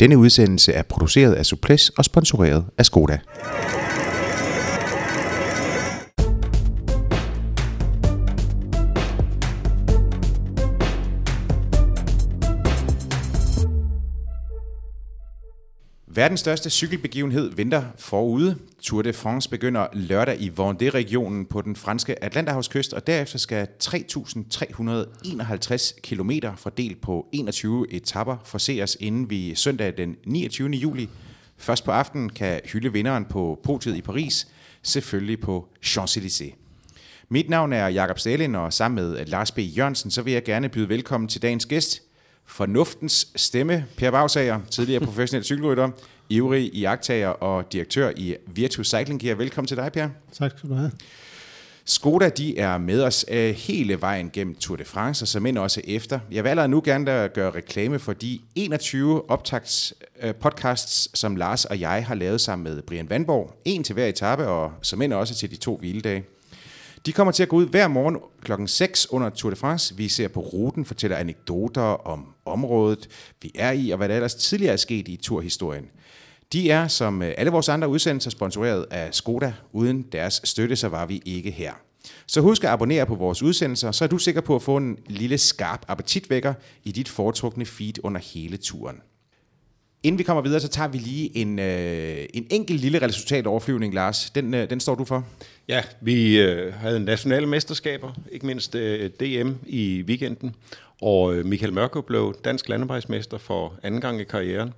Denne udsendelse er produceret af Suples og sponsoreret af Skoda. Verdens største cykelbegivenhed venter forude. Tour de France begynder lørdag i Vendée-regionen på den franske Atlanterhavskyst, og derefter skal 3.351 km fordelt på 21 etapper forseres inden vi søndag den 29. juli. Først på aftenen kan hylde vinderen på podiet i Paris, selvfølgelig på Champs-Élysées. Mit navn er Jakob Stalin, og sammen med Lars B. Jørgensen, så vil jeg gerne byde velkommen til dagens gæst, Fornuftens stemme, Per Bagsager, tidligere professionel cykelrytter, ivrig iagtager og direktør i Virtus Cycling Gear. Velkommen til dig, Per. Tak skal du have. Skoda de er med os uh, hele vejen gennem Tour de France, og så men også efter. Jeg vil allerede nu gerne da gøre reklame for de 21 optagts uh, podcasts, som Lars og jeg har lavet sammen med Brian Vandborg. En til hver etape, og så men også til de to hviledage. De kommer til at gå ud hver morgen klokken 6 under Tour de France. Vi ser på ruten, fortæller anekdoter om området, vi er i, og hvad der ellers tidligere er sket i turhistorien. De er, som øh, alle vores andre udsendelser, sponsoreret af Skoda. Uden deres støtte, så var vi ikke her. Så husk at abonnere på vores udsendelser, så er du sikker på at få en lille skarp appetitvækker i dit foretrukne feed under hele turen. Inden vi kommer videre, så tager vi lige en, øh, en enkelt lille resultatoverflyvning, Lars. Den, øh, den står du for. Ja, vi øh, havde nationale mesterskaber, ikke mindst øh, DM i weekenden, og øh, Michael Mørko blev dansk landevejsmester for anden gang i karrieren,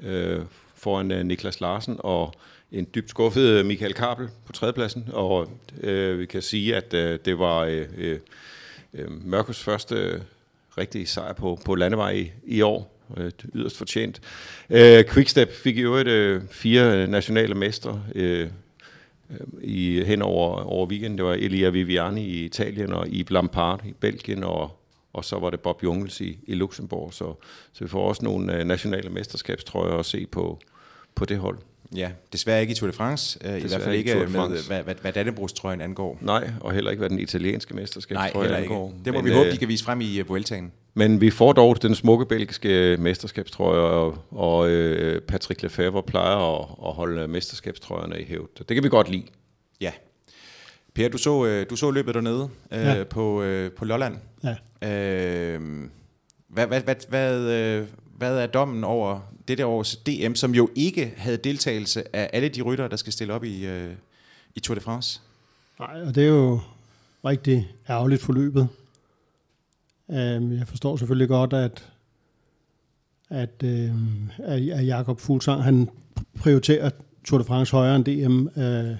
øh, foran øh, Niklas Larsen og en dybt skuffet øh, Michael Kabel på tredjepladsen, og øh, vi kan sige, at øh, det var øh, øh, øh Mørkos første øh, rigtige sejr på, på landevej i, i år, øh, yderst fortjent. Øh, Quickstep fik i øvrigt øh, fire øh, nationale mestre øh, i, hen over, over weekenden. Det var Elia Viviani i Italien og Yves Lampard i Belgien, og, og så var det Bob Jungels i, i Luxembourg. Så, så vi får også nogle øh, nationale mesterskabstrøjer at se på, på det hold. Ja, desværre ikke i Tour de France. Uh, I hvert fald ikke med, hvad, hvad, hvad Dannebrogstrøjen angår. Nej, og heller ikke, hvad den italienske mesterskabstrøje angår. Ikke. Det må men, vi håbe, de kan vise frem i uh, Vueltaen. Men vi får dog den smukke belgiske mesterskabstrøje, og, og uh, Patrick Lefebvre plejer at, at holde mesterskabstrøjerne i hævd. Det kan vi godt lide. Ja. Per, du så, du så løbet dernede ja. på, på Lolland. Ja. Uh, hvad, hvad, hvad, hvad, hvad er dommen over dette års DM, som jo ikke havde deltagelse af alle de ryttere, der skal stille op i, øh, i Tour de France? Nej, og det er jo rigtig ærgerligt forløbet. Øhm, jeg forstår selvfølgelig godt, at, at, øhm, at Jakob Fuglsang, han prioriterer Tour de France højere end DM. Øh,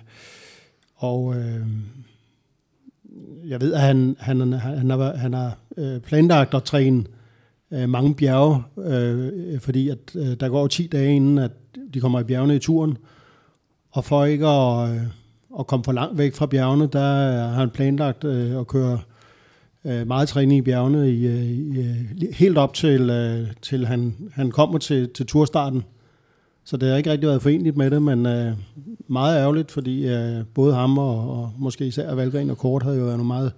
og øh, jeg ved, at han, han, han, har, han har øh, planlagt at træne øh, Øh, mange bjerge, øh, fordi at, øh, der går 10 dage inden, at de kommer i bjergene i turen. Og for ikke at, øh, at komme for langt væk fra bjergene, der har han planlagt øh, at køre øh, meget træning i bjergene i, øh, i, øh, helt op til, øh, til han, han kommer til, til turstarten. Så det har ikke rigtig været forenligt med det, men øh, meget ærgerligt, fordi øh, både ham og, og måske især Valgren og Kort havde jo været nogle meget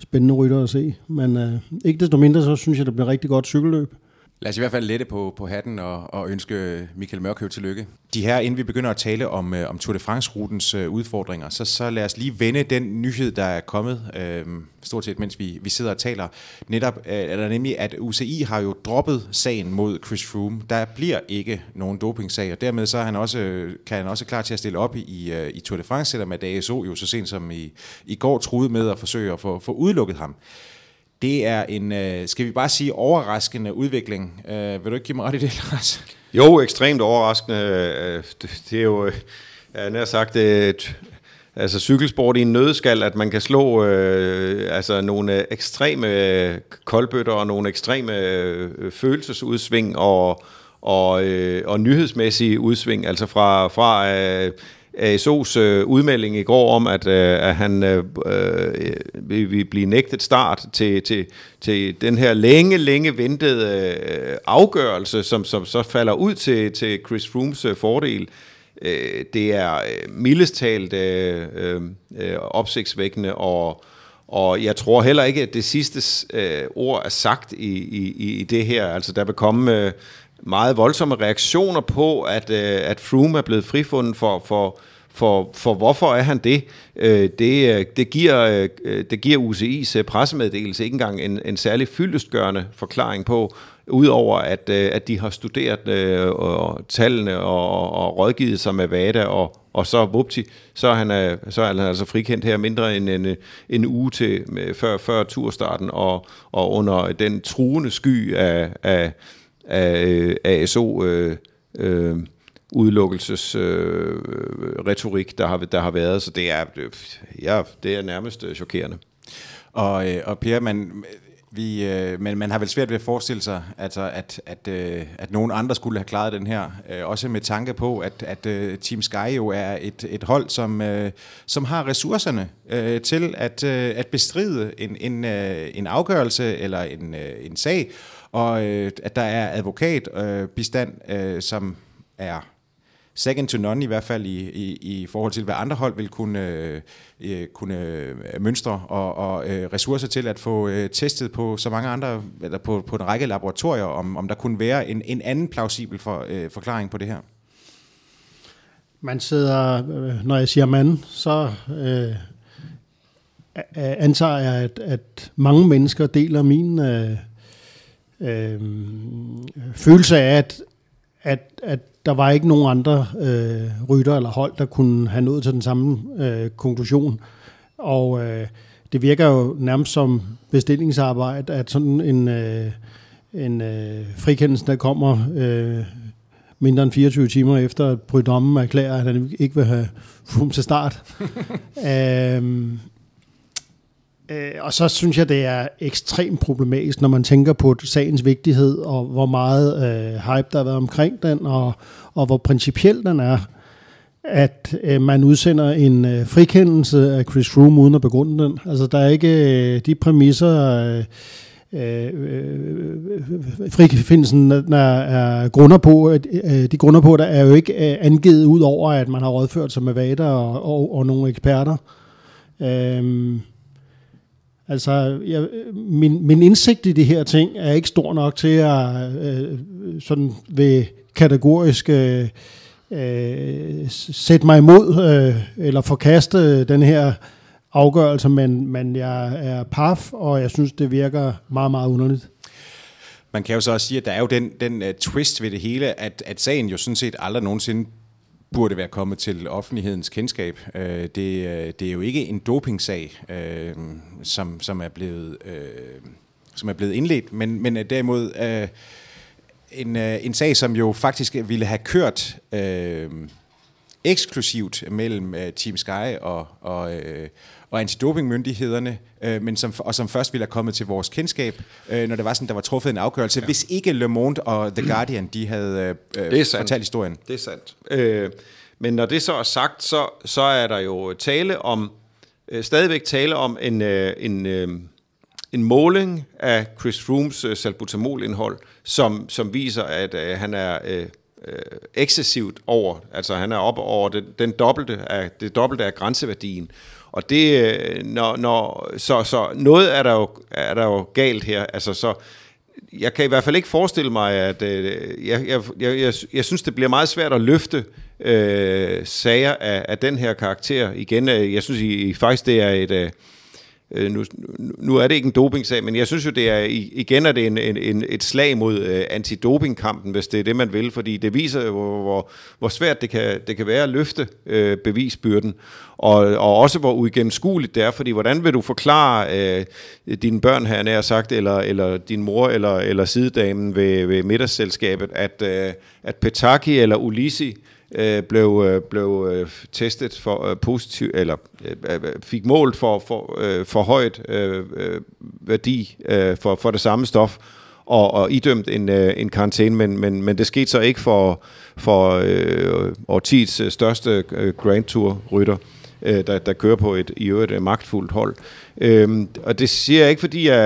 spændende rytter at se. Men øh, ikke desto mindre, så synes jeg, det bliver rigtig godt cykelløb. Lad os i hvert fald lette på, på hatten og, og ønske Michael Mørkøv tillykke. De her, inden vi begynder at tale om, øh, om Tour de France-rutens øh, udfordringer, så, så lad os lige vende den nyhed, der er kommet, øh, stort set mens vi, vi sidder og taler. Netop øh, er der nemlig, at UCI har jo droppet sagen mod Chris Froome. Der bliver ikke nogen dopingsag, og dermed så er han også, kan han også klar til at stille op i, øh, i Tour de France, selvom at ASO jo så sent som i, i går truede med at forsøge at få, få udelukket ham. Det er en, øh, skal vi bare sige, overraskende udvikling. Øh, vil du ikke give mig ret i det, Lars? Jo, ekstremt overraskende. Øh, det, er jo, øh, jeg har sagt, øh, et altså cykelsport i en nødskal, at man kan slå øh, altså nogle ekstreme koldbøtter og nogle ekstreme øh, følelsesudsving og, og, øh, og nyhedsmæssige udsving, altså fra, fra øh, ASO's øh, udmelding i går om, at, øh, at han øh, øh, vil, vil blive nægtet start til, til, til den her længe, længe ventede øh, afgørelse, som, som så falder ud til, til Chris Froomes øh, fordel. Øh, det er øh, mildest talt øh, øh, øh opsigtsvækkende, og, og jeg tror heller ikke, at det sidste øh, ord er sagt i, i, i det her. Altså, der vil komme... Øh, meget voldsomme reaktioner på, at, øh, at Froome er blevet frifundet for, for, for, for hvorfor er han det? Øh, det, øh, det, giver, øh, det giver UCI's øh, pressemeddelelse ikke engang en, en særlig fyldestgørende forklaring på, udover at, øh, at de har studeret øh, og tallene og, og rådgivet sig med VADA, og, og så vupti, så er, han, så er han altså frikendt her mindre end en, en uge til før, før turstarten, og, og under den truende sky af, af, af øh, ASO øh, øh, udelukkelses øh, retorik, der har, der har været, så det er, øh, ja, det er nærmest øh, chokerende. Og, og Per, man, vi, øh, men man har vel svært ved at forestille sig, altså, at, at, øh, at nogen andre skulle have klaret den her. Øh, også med tanke på, at, at øh, Team Sky jo er et, et hold, som, øh, som har ressourcerne øh, til at, øh, at bestride en, en, øh, en afgørelse eller en, øh, en sag, og øh, at der er advokatbistand, øh, øh, som er second to none i hvert fald i, i, i forhold til, hvad andre hold vil kunne, øh, øh, kunne øh, mønstre og, og øh, ressourcer til at få øh, testet på så mange andre, eller på, på en række laboratorier, om, om der kunne være en, en anden plausibel for, øh, forklaring på det her. Man sidder, øh, når jeg siger mand, så øh, antager jeg, at, at mange mennesker deler min øh, øh, følelse af, at, at, at der var ikke nogen andre øh, rytter eller hold, der kunne have nået til den samme øh, konklusion. Og øh, det virker jo nærmest som bestillingsarbejde, at sådan en, øh, en øh, frikendelse, der kommer øh, mindre end 24 timer efter, at Brydommen erklærer, at han ikke vil have fum til start. øh, Øh, og så synes jeg, det er ekstremt problematisk, når man tænker på sagens vigtighed, og hvor meget øh, hype der har været omkring den, og, og hvor principiel den er, at øh, man udsender en øh, frikendelse af Chris Froome uden at begrunde den. Altså, der er ikke øh, de præmisser... Øh, øh, øh frifindelsen er, er grunder på, øh, de grunder på, der er jo ikke øh, angivet ud over, at man har rådført sig med vader og, og, og nogle eksperter. Øh, Altså, jeg, min, min indsigt i de her ting er ikke stor nok til at øh, sådan ved kategorisk øh, øh, sætte mig imod øh, eller forkaste den her afgørelse, men, men jeg er paf, og jeg synes, det virker meget, meget underligt. Man kan jo så også sige, at der er jo den, den uh, twist ved det hele, at, at sagen jo sådan set aldrig nogensinde burde være kommet til offentlighedens kendskab. Øh, det, øh, det er jo ikke en dopingsag, øh, som, som, er blevet, øh, som er blevet indledt, men, men øh, derimod en, en sag, som jo faktisk ville have kørt eksklusivt mellem Team Sky og, og, og antidopingmyndighederne, øh, men som, og som først ville have kommet til vores kendskab, øh, når det var sådan, der var truffet en afgørelse, ja. hvis ikke Le Monde og The Guardian, de havde øh, det er fortalt historien. Det er sandt. Øh, men når det så er sagt, så, så er der jo tale om, øh, stadigvæk tale om en, øh, en, øh, en måling af Chris Froomes øh, salbutamolindhold, som, som viser, at øh, han er... Øh, øh, excessivt over, altså han er op over den, den dobbelte af, det dobbelte af grænseværdien. Og det, øh, når, når, så, så noget er der, jo, er der jo galt her. Altså, så, jeg kan i hvert fald ikke forestille mig, at øh, jeg, jeg, jeg, jeg, jeg synes, det bliver meget svært at løfte øh, sager af, af den her karakter. Igen, øh, jeg synes I, faktisk, det er et... Øh, Øh, nu, nu er det ikke en dopingsag, men jeg synes jo, det er igen er det en, en, et slag mod øh, antidopingkampen, hvis det er det, man vil, fordi det viser, hvor, hvor, hvor svært det kan, det kan være at løfte øh, bevisbyrden, og, og også hvor uigennemskueligt det er, fordi hvordan vil du forklare øh, dine børn, her nær sagt, eller, eller din mor, eller, eller sidedamen ved, ved middagsselskabet, at, øh, at Petaki eller Ulisi øh, blev, øh, blev øh, testet for øh, positiv eller øh, øh fik målt for for, øh, for højt øh, øh, værdi øh, for for det samme stof og, og idømt en øh, en karantæne, men men men det skete så ikke for for øh, årtiets største øh, Grand Tour rytter øh, der, der kører på et i øvrigt magtfuldt hold. Øhm, og det siger jeg ikke, fordi jeg,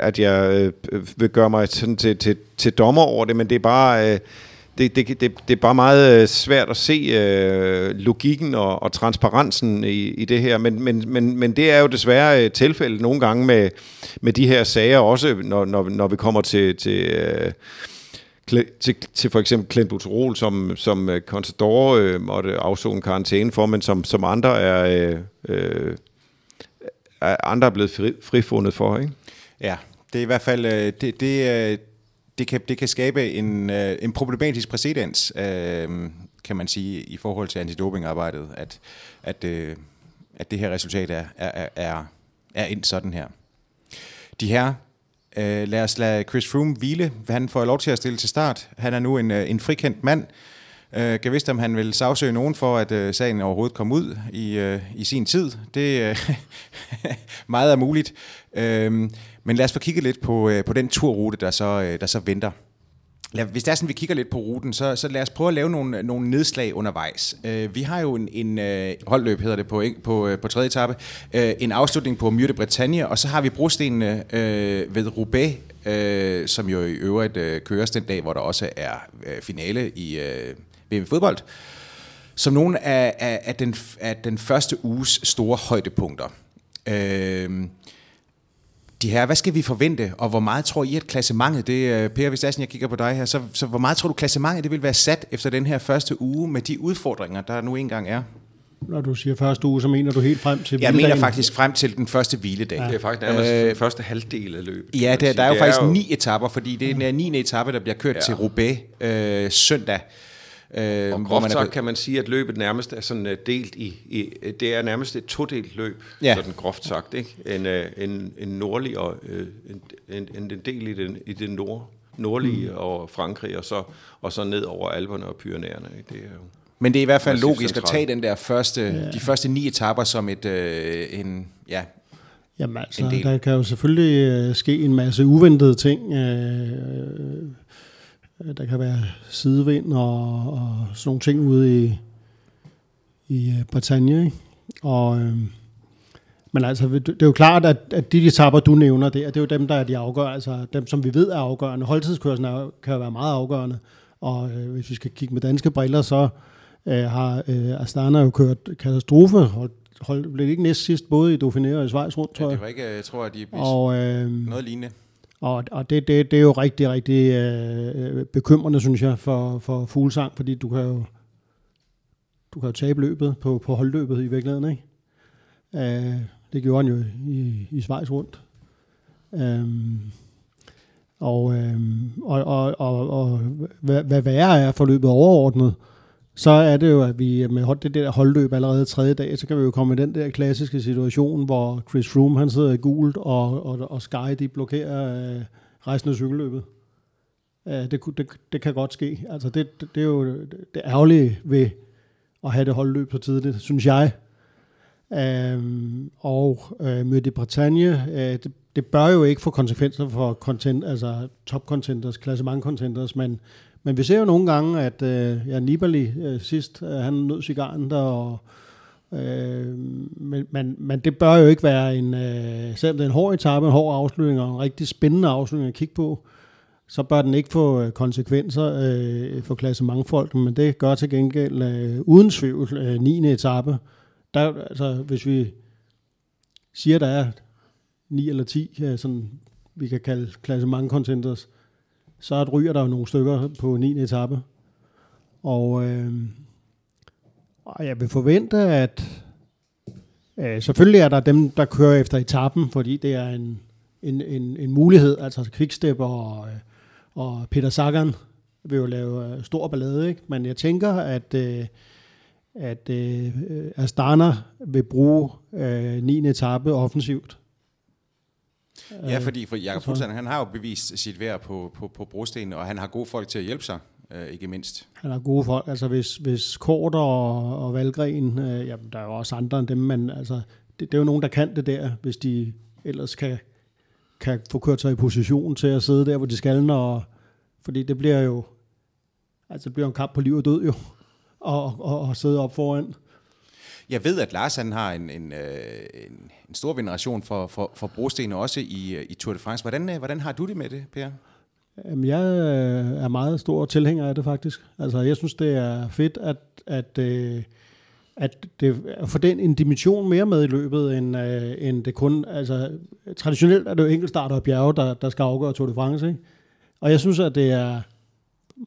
at jeg vil gøre mig sådan til, til, til dommer over det, men det er bare... Øh, det, det, det, det er bare meget øh, svært at se øh, logikken og, og transparensen i, i det her, men, men, men, men det er jo desværre øh, tilfældet nogle gange med, med de her sager, også når, når, når vi kommer til, til øh, til, til for eksempel Clenbuterol, som, som øh, Contador øh, måtte afzone karantæne for, men som, som andre er, øh, øh, er, andre er blevet fri, frifundet for, ikke? Ja, det er i hvert fald, øh, det, det, øh, det, kan, det kan skabe en, øh, en problematisk præcedens, øh, kan man sige, i forhold til antidopingarbejdet, at, at, øh, at det her resultat er, er, er, er ind sådan her. De her, øh, lad os lade Chris Froome hvile. Han får lov til at stille til start. Han er nu en, øh, en frikendt mand. Øh, kan vidste, om han vil sagsøge nogen for, at øh, sagen overhovedet kom ud i, øh, i sin tid. Det øh, meget er muligt. Øh, men lad os få kigget lidt på, øh, på den turrute, der så, øh, der så venter. Lad, hvis det er sådan, vi kigger lidt på ruten, så, så lad os prøve at lave nogle, nogle nedslag undervejs. Øh, vi har jo en, en øh, holdløb, hedder det på, på, øh, på tredje etape, øh, en afslutning på Myrte Bretagne, og så har vi brostenene øh, ved Roubaix, øh, som jo i øvrigt øh, køres den dag, hvor der også er øh, finale i øh, VM fodbold, som nogle af, af, af, den, af den første uges store højdepunkter. Øh, de her, hvad skal vi forvente, og hvor meget tror I, at klassementet, det, Per, hvis sådan, jeg kigger på dig her, så, så hvor meget tror du, klassementet det vil være sat efter den her første uge med de udfordringer, der nu engang er? Når du siger første uge, så mener du helt frem til Jeg mener faktisk frem til den første hviledag. Ja. Det er faktisk nærmest øh, første halvdel af løbet. Ja, det, der er jo det faktisk er jo... ni etapper, fordi det er den 9. etape, der bliver kørt ja. til Roubaix øh, søndag. Øh, og groft sagt kan man sige, at løbet nærmest er sådan uh, delt i, i, det er nærmest et todelt løb, ja. sådan groft sagt, ikke? En, uh, en, en nordlig og uh, en, en, en del i den, i det nord, nordlige mm. og Frankrig, og så, og så ned over Alperne og Pyrenæerne. Ikke? Det er jo Men det er i hvert fald logisk at tage den der første, ja. de første ni etapper som et, øh, en, ja, Jamen altså, der kan jo selvfølgelig øh, ske en masse uventede ting. Øh, Øh, der kan være sidevind og, og sådan nogle ting ude i, i øh, Bretagne. Ikke? Og, øh, men altså, det er jo klart, at, at de etapper, du nævner, det, det er jo dem, der er de afgørende, altså dem, som vi ved er afgørende. Holdtidskørslen er, kan jo være meget afgørende, og øh, hvis vi skal kigge med danske briller, så øh, har øh, Astana jo kørt katastrofe. Hold, hold, blev det ikke næst sidst, både i Dauphiné og i Schweiz rundt, tror jeg? Ja, det var ikke, jeg tror, at de og, øh, noget lignende. Og, og det, det, det er jo rigtig, rigtig øh, bekymrende, synes jeg, for, for fuglesang, fordi du kan jo, du kan jo tabe løbet på, på holdløbet i virkeligheden, ikke? Øh, det gjorde han jo i, i Schweiz rundt. Um, og, um, og, og, og, og hvad, hvad værre er forløbet overordnet, øh, så er det jo, at vi med det der holdløb allerede tredje dag, så kan vi jo komme i den der klassiske situation, hvor Chris Froome han sidder i gult, og, og, og Sky de blokerer øh, resten af cykelløbet. Øh, det, det, det kan godt ske. Altså det, det, det er jo det ærgerlige ved at have det holdløb så tidligt, synes jeg. Um, og øh, uh, Møde Bretagne, øh, det, det bør jo ikke få konsekvenser for content, altså top contenders, klassement contenders, men men vi ser jo nogle gange, at øh, ja, Nibali øh, sidst, øh, han nød cigaren der, og, øh, men, men, men det bør jo ikke være en, øh, selvom det er en hård etape, en hård afslutning og en rigtig spændende afslutning at kigge på, så bør den ikke få øh, konsekvenser øh, for klasse mange folk, men det gør til gengæld øh, uden tvivl øh, 9. etape. Der, altså, hvis vi siger, der er 9 eller 10, øh, sådan, vi kan kalde klasse mange contenders, så ryger der jo nogle stykker på 9. etape. Og, øh, og jeg vil forvente, at øh, selvfølgelig er der dem, der kører efter etappen, fordi det er en, en, en, en mulighed. Altså Quickstep og, øh, og Peter Sagan vil jo lave øh, stor ballade, ikke? Men jeg tænker, at, øh, at øh, øh Astana vil bruge øh, 9. etape offensivt Ja, fordi for Jakob Fuglsang, han har jo bevist sit værd på, på, på brostenene, og han har gode folk til at hjælpe sig, øh, ikke mindst. Han har gode folk, altså hvis, hvis Kort og, og Valgren, øh, jamen der er jo også andre end dem, men altså, det, det er jo nogen, der kan det der, hvis de ellers kan, kan få kørt sig i position til at sidde der, hvor de skal, og, fordi det bliver jo, altså det bliver en kamp på liv og død jo, og, og, og sidde op foran. Jeg ved, at Lars han har en, en, øh, en, en stor veneration for, for, for brosten også i, øh, i Tour de France. Hvordan, øh, hvordan har du det med det, Per? Jamen, jeg er meget stor tilhænger af det faktisk. Altså, jeg synes, det er fedt, at, at, at, det, at få den en dimension mere med i løbet, end, end det kun... Altså, traditionelt er det jo enkeltstarter og bjerge, der, der skal afgøre Tour de France, ikke? Og jeg synes, at det er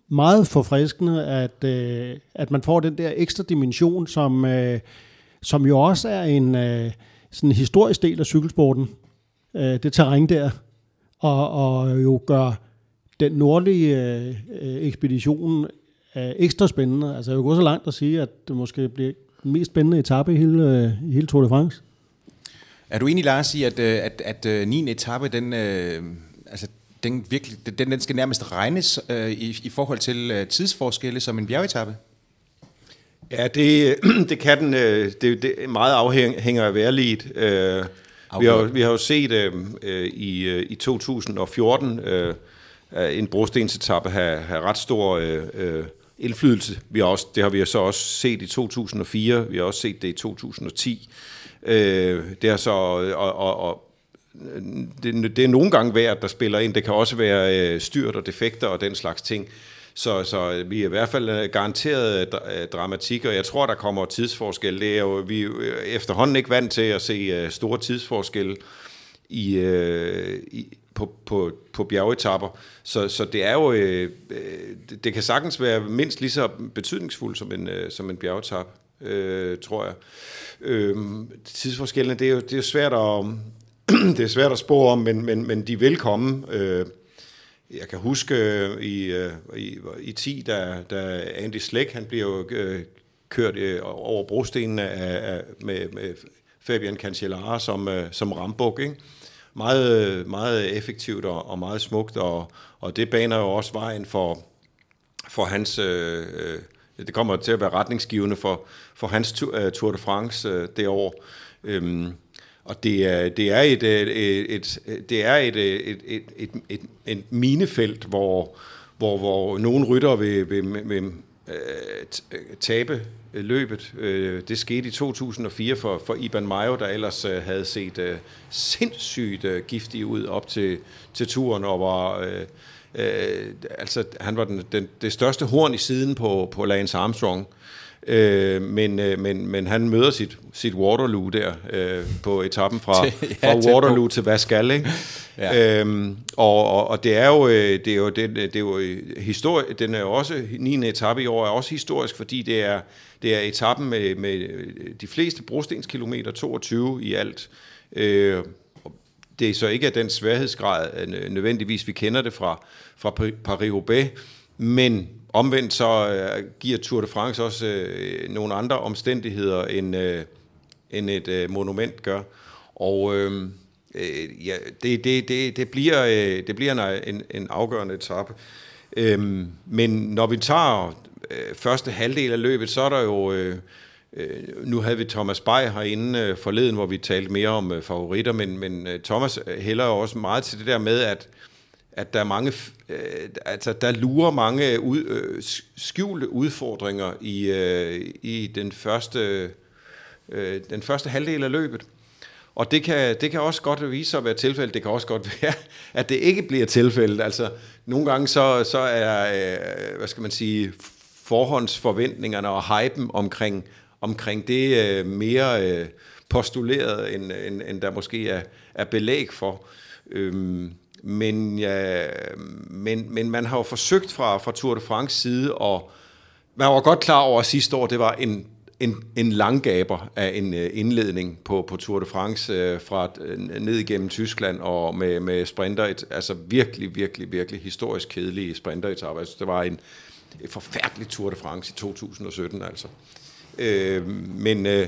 meget forfriskende, at, øh, at man får den der ekstra dimension, som, øh, som jo også er en øh, sådan en historisk del af cykelsporten. Øh, det terræn der, og, og jo gør den nordlige øh, øh ekspedition øh, ekstra spændende. Altså jeg vil gå så langt at sige, at det måske bliver den mest spændende etape i hele, øh, i hele Tour de France. Er du enig, Lars, i, at, øh, at, at, øh, at 9. etape, den, øh, altså, den, virkelig, den, den skal nærmest regnes øh, i, i forhold til øh, tidsforskelle som en bjergetappe? Ja, det, det kan den. Øh, det, det meget afhænger af vejrliget. Øh, vi, har, vi har jo set øh, i, øh, i 2014 øh, en brostensetappe have, have ret stor øh, indflydelse. Vi har også, det har vi så også set i 2004, vi har også set det i 2010. Øh, det er så, og, og, og det, det er nogle gange værd, der spiller ind. Det kan også være øh, styrt og defekter og den slags ting. Så, så vi er i hvert fald øh, garanteret øh, øh, dramatik, og jeg tror, der kommer tidsforskel. Det er jo, vi er efterhånden ikke vant til at se store tidsforskelle i, i, på, på, på bjergetapper. Så, så det er jo, øh, det kan sagtens være mindst lige så betydningsfuldt som en, øh, som en bjergetap, øh, tror jeg. Øh, tidsforskellene, det er jo det er svært at, det er svært at spore om, men, men, men de vil komme. Øh, jeg kan huske øh, i, øh, i, i 10, da, da Andy Slæk, han bliver jo øh, kørt øh, over brostenene af, af, med, med Fabian Cancellara som, øh, som rambuk, ikke? Meget, meget effektivt og, og meget smukt, og, og det baner jo også vejen for, for hans... Øh, øh det kommer til at være retningsgivende for, for hans øh, Tour de France øh, det år. Øhm, og det er, det er et, øh, et, et, det er et, øh, et, et, et, et, et minefelt, hvor, hvor, hvor nogle rytter vil, vil, vil, øh, tabe løbet. Det skete i 2004 for, for Iban Mayo, der ellers havde set sindssygt giftig ud op til, til turen, og var... Øh, øh, altså, han var den, den, det største horn i siden på, på Lance Armstrong. Øh, men, øh, men, men han møder sit, sit Waterloo der øh, på etappen fra, ja, fra Waterloo til Vascal, ikke? ja. øhm, og, og, og det er jo øh, det er jo det, det er jo historie, den er jo også 9. etape i år er også historisk, fordi det er det er etappen med, med de fleste brostenskilometer 22 i alt. Øh, det er så ikke af den sværhedsgrad nødvendigvis vi kender det fra fra Paris-Roubaix, men Omvendt så øh, giver Tour de France også øh, nogle andre omstændigheder, end, øh, end et øh, monument gør. Og øh, øh, ja, det, det, det, det bliver, øh, det bliver en, en afgørende etape. Øh, men når vi tager øh, første halvdel af løbet, så er der jo... Øh, øh nu havde vi Thomas Bay herinde øh, forleden, hvor vi talte mere om øh, favoritter, men, men Thomas hælder jo også meget til det der med, at at der er mange, øh, altså der lurer mange ud, øh, skjulte udfordringer i, øh, i den første, øh, den første halvdel af løbet. Og det kan, det kan også godt vise sig at være tilfældet. Det kan også godt være, at det ikke bliver tilfældet. Altså, nogle gange så, så er, øh, hvad skal man sige, forhåndsforventningerne og hypen omkring, omkring det øh, mere øh, postuleret, end, end, end der måske er, er belæg for. Øhm, men, ja, men, men man har jo forsøgt fra, fra Tour de France side, og man var godt klar over at sidste år, det var en, en, en langgaber af en øh, indledning på, på Tour de France øh, fra øh, ned igennem Tyskland og med, med sprinter, et, altså virkelig, virkelig, virkelig historisk kedelige sprinteretapper. Altså, det var en en forfærdelig Tour de France i 2017 altså. Øh, men øh,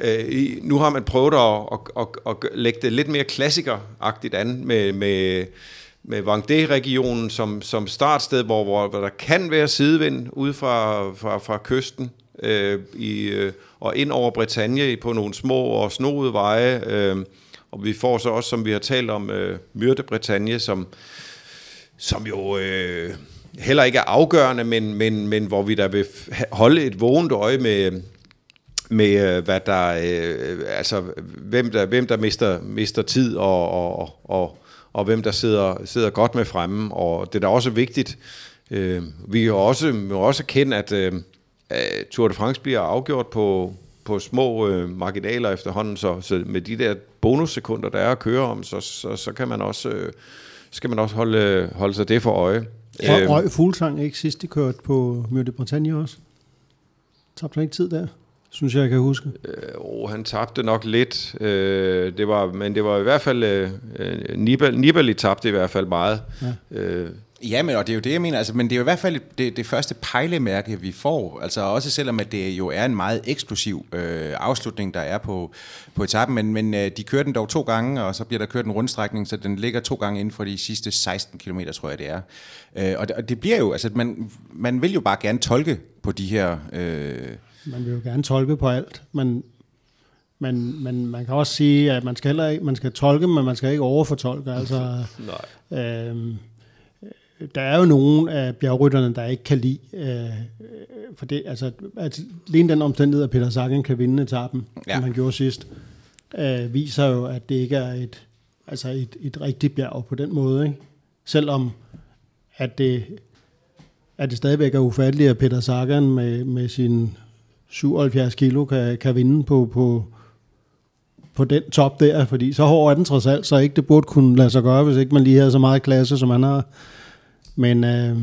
Øh, nu har man prøvet at, at, at, at lægge det lidt mere klassikeragtigt an med, med, med Vendée-regionen som, som startsted, hvor, hvor, hvor der kan være sidevind ude fra, fra, fra kysten øh, i, øh, og ind over Bretagne på nogle små og snoede veje. Øh, og vi får så også, som vi har talt om, øh, Myrte Bretagne, som, som jo... Øh, heller ikke er afgørende, men, men, men hvor vi der vil holde et vågent øje med, med øh, hvad der, øh, altså hvem der, hvem der mister, mister tid og, og, og, og hvem der sidder, sidder godt med fremme. Og det er da også vigtigt. Øh, vi kan også, må også kende, at øh, Tour de France bliver afgjort på, på små øh, marginaler efterhånden, så, så med de der bonussekunder, der er at køre om, så, så, så kan man også, øh, skal man også holde, holde sig det for øje. Øh, røg Fuglsang ikke sidst, de kørte på Mjøde Bretagne også? Tabte han ikke tid der? Synes jeg, jeg kan huske. Øh, oh, han tabte nok lidt, øh, det var, men det var i hvert fald, øh, Nibali, Nibali tabte i hvert fald meget. Ja. Øh, Ja, men og det er jo det, jeg mener. Altså, men det er jo i hvert fald det, det første pejlemærke, vi får. Altså også selvom at det jo er en meget eksplosiv øh, afslutning, der er på, på etappen. Men, men øh, de kører den dog to gange, og så bliver der kørt en rundstrækning, så den ligger to gange inden for de sidste 16 km, tror jeg det er. Øh, og, det, og det bliver jo, altså man, man vil jo bare gerne tolke på de her... Øh, man vil jo gerne tolke på alt, men, men, men man kan også sige, at man skal heller ikke, man skal tolke, men man skal ikke overfortolke. Altså, Nej. Øh, der er jo nogle af bjergrytterne, der ikke kan lide, øh, for det, altså, at lige den omstændighed, at Peter Sagan kan vinde etappen, ja. som han gjorde sidst, øh, viser jo, at det ikke er et, altså et, et rigtigt bjerg på den måde. Ikke? Selvom at det, at det stadigvæk er ufatteligt, at Peter Sagan med, med sin 77 kilo kan, kan vinde på, på, på den top der, fordi så hård er den trods alt, så ikke det burde kunne lade sig gøre, hvis ikke man lige havde så meget klasse, som han har. Men, øh,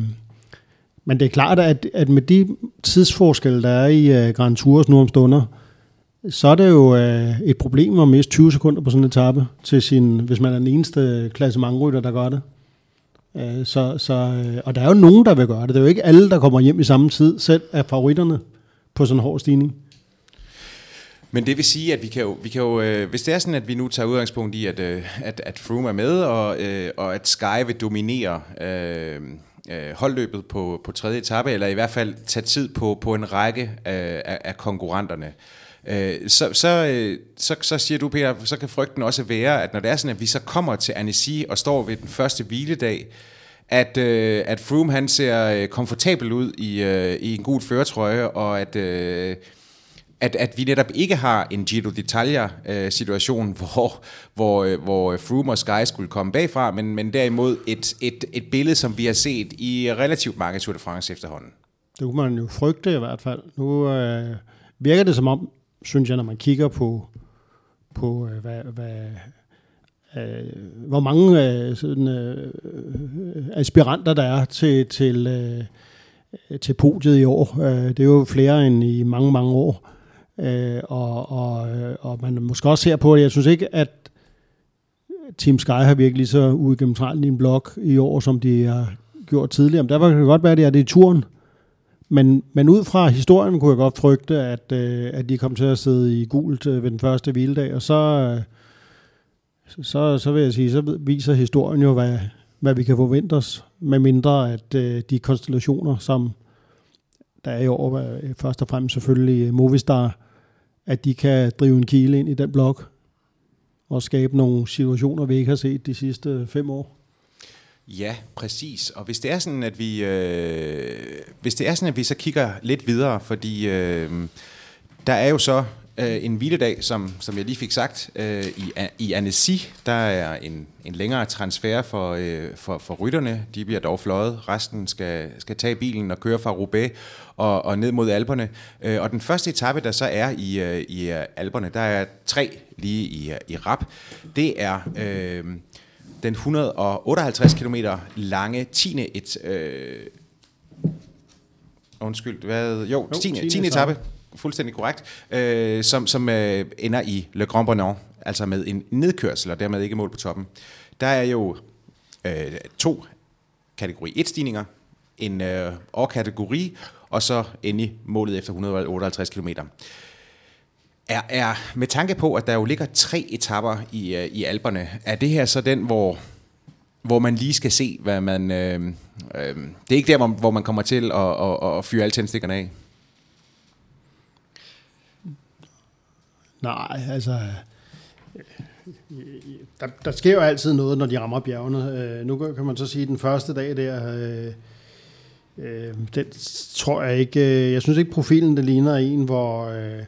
men det er klart, at, at med de tidsforskelle, der er i øh, Grand Tours nu om stunder, så er det jo øh, et problem at miste 20 sekunder på sådan en etape, til sin, hvis man er den eneste klassementrytter, der gør det. Øh, så, så, øh, og der er jo nogen, der vil gøre det. Det er jo ikke alle, der kommer hjem i samme tid, selv af favoritterne på sådan en hård stigning. Men det vil sige, at vi kan jo, vi kan jo øh, hvis det er sådan, at vi nu tager udgangspunkt i, at, øh, at, at Froome er med, og, øh, og at Sky vil dominere øh, øh, holdløbet på, på tredje etape, eller i hvert fald tage tid på, på en række øh, af, af konkurrenterne, øh, så, så, øh, så, så siger du, Peter, så kan frygten også være, at når det er sådan, at vi så kommer til Annecy og står ved den første hviledag, at, øh, at Froome han ser øh, komfortabel ud i, øh, i en god føretrøje, og at... Øh, at, at vi netop ikke har en Giro d'Italia-situation, øh, hvor, hvor, øh, hvor Froome og Sky skulle komme bagfra, men, men derimod et, et, et billede, som vi har set i relativt mange Tour de France efterhånden. Det kunne man jo frygte i hvert fald. Nu øh, virker det som om, synes jeg, når man kigger på, på øh, hvad, hvad, øh, hvor mange øh, sådan, øh, aspiranter der er til, til, øh, til podiet i år. Øh, det er jo flere end i mange, mange år. Øh, og, og, øh, og man måske også ser på, at jeg synes ikke, at Team Sky har virkelig så uigennemtrængt i en blok i år, som de har gjort tidligere. Men der kan det godt være, at det er det i turen. Men, men ud fra historien kunne jeg godt frygte, at, øh, at de kom til at sidde i gult øh, ved den første hviledag, og så, øh, så, så vil jeg sige, så viser historien jo, hvad, hvad vi kan forvente os, med mindre at øh, de konstellationer, som der er i år, først og fremmest selvfølgelig øh, Movistar, at de kan drive en kile ind i den blok og skabe nogle situationer, vi ikke har set de sidste øh, fem år. Ja, præcis. Og hvis det er sådan, at vi, øh, hvis det er sådan, at vi så kigger lidt videre, fordi øh, der er jo så øh, en hviledag, som, som jeg lige fik sagt, øh, i, i Annecy, der er en, en længere transfer for, øh, for, for rytterne. De bliver dog fløjet. Resten skal, skal tage bilen og køre fra Roubaix og, og ned mod Alperne. Øh, og den første etape, der så er i, øh, i øh, Alperne, der er tre lige i, i rap. Det er... Øh, den 158 km lange 10. Et, øh, undskyld, hvad? Jo, 10. 10. etape fuldstændig korrekt, øh, som, som øh, ender i Le Grand Bonnant, altså med en nedkørsel, og dermed ikke mål på toppen. Der er jo øh, to kategori 1-stigninger, en øh, kategori og så endelig målet efter 158 km. Er, er, med tanke på, at der jo ligger tre etapper i, øh, i Alperne, er det her så den, hvor, hvor man lige skal se, hvad man... Øh, øh, det er ikke der, hvor, hvor man kommer til at, at, at fyre alle tændstikkerne af? Nej, altså... Øh, der, der sker jo altid noget, når de rammer bjergene. Øh, nu kan man så sige, at den første dag der... Øh, øh, den tror jeg ikke... Øh, jeg synes ikke, profilen det ligner en, hvor... Øh, øh,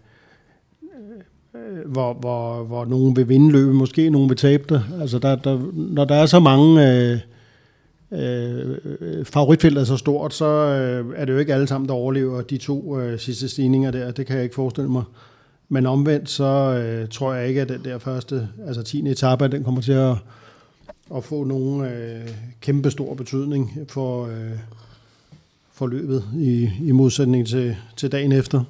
øh hvor, hvor, hvor nogen vil vinde løbet, måske nogen vil tabe det. Altså der, der, når der er så mange øh, øh, favoritfelt er så stort, så øh, er det jo ikke alle sammen, der overlever de to øh, sidste stigninger der. Det kan jeg ikke forestille mig. Men omvendt, så øh, tror jeg ikke, at den der første, altså 10. etape, den kommer til at, at få nogen øh, kæmpe stor betydning for, øh, for løbet i, i modsætning til, til dagen efter.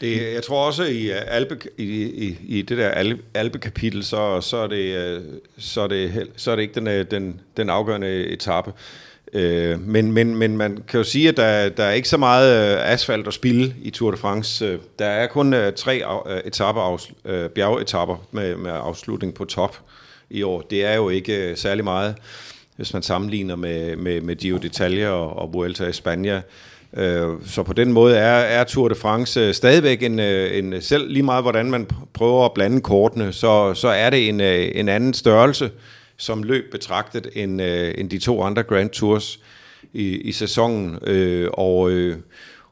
Det, jeg tror også i, øh, Alpe, i, i, i det der Alpe-kapitel, så, så, er det, øh, så, er det, så er det ikke den, øh, den, den afgørende etape. Øh, men, men, men man kan jo sige, at der, der er ikke så meget øh, asfalt at spille i Tour de France. Øh, der er kun øh, tre øh, etaper, bjergetapper med, med afslutning på top i år. Det er jo ikke særlig meget, hvis man sammenligner med, med, med Giro d'Italia og, og Vuelta i Spanien. Så på den måde er, er Tour de France stadigvæk en, en, selv lige meget hvordan man prøver at blande kortene, så, så er det en, en anden størrelse som løb betragtet end, øh, end de to andre Grand Tours i, i sæsonen. Øh, og, øh,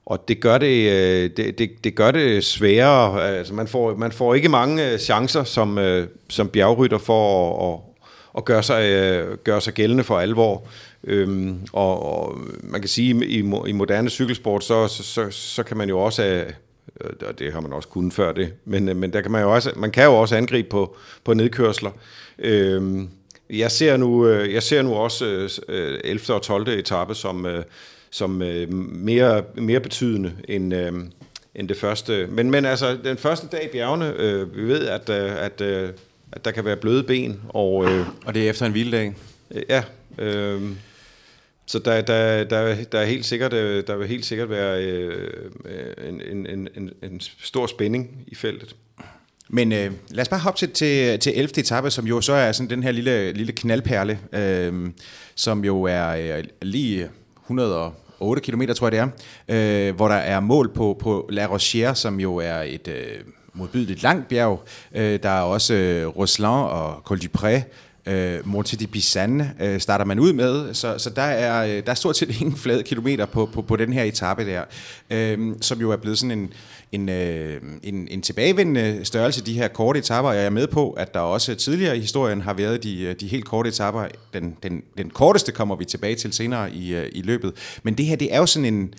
og det gør det, øh, det, det, det gør det sværere. Altså man, får, man får ikke mange øh, chancer som, øh, som bjergrytter for at, at, at gøre, sig, øh, gøre sig gældende for alvor. Øhm, og, og man kan sige, i, i moderne cykelsport, så, så, så, så kan man jo også øh, og det har man også kunnet før det, men, øh, men der kan man jo også, man kan jo også angribe på, på nedkørsler. Øhm, jeg ser nu, øh, jeg ser nu også 11. Øh, og 12. etape som, øh, som mere, mere betydende end, end det første. Men, men altså, den første dag i bjergene, øh, vi ved, at, at, at der kan være bløde ben. Og, og det er efter en hviledag? Ja. Øh, så der, der, der, der, er helt sikkert, der vil helt sikkert være øh, en, en, en, en stor spænding i feltet. Men øh, lad os bare hoppe til, til, til 11. etape, som jo så er sådan den her lille, lille knaldperle, øh, som jo er øh, lige 108 km, tror jeg det er, øh, hvor der er mål på, på La Rochère, som jo er et øh, modbydeligt langt bjerg. Øh, der er også øh, Roslan og Col du Pré, øh, Monte de Bisan øh, starter man ud med, så, så der, er, øh, der er stort set ingen flade kilometer på, på, på den her etape der, øh, som jo er blevet sådan en, en, øh, en, en tilbagevendende størrelse, de her korte etapper. Jeg er med på, at der også tidligere i historien har været de, øh, de helt korte etapper. Den, den, den korteste kommer vi tilbage til senere i, øh, i løbet. Men det her, det er jo sådan en,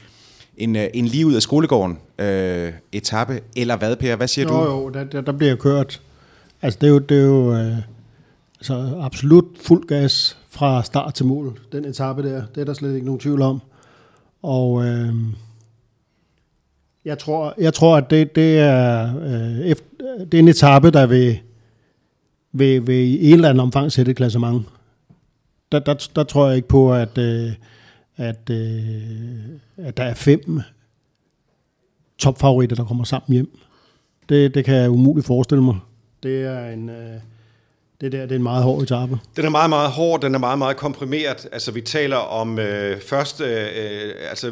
en, en lige ud af skolegården øh, etape, eller hvad, Per? Hvad siger jo, du? Jo, der, der, der bliver kørt. Altså, det er jo, det er jo øh, så absolut fuld gas fra start til mål, den etape der. Det er der slet ikke nogen tvivl om. Og... Øh, jeg tror, jeg tror at det, det, er, øh, efter, det er en etape, der vil, vil, vil i en eller anden omfang sætte et klassement. Der, der, der tror jeg ikke på, at, øh, at, øh, at der er fem topfavoritter, der kommer sammen hjem. Det, det kan jeg umuligt forestille mig. Det er en... Øh, det der, det er en meget hård etape. Den er meget, meget hård, den er meget, meget komprimeret. Altså, vi taler om øh, først øh, altså,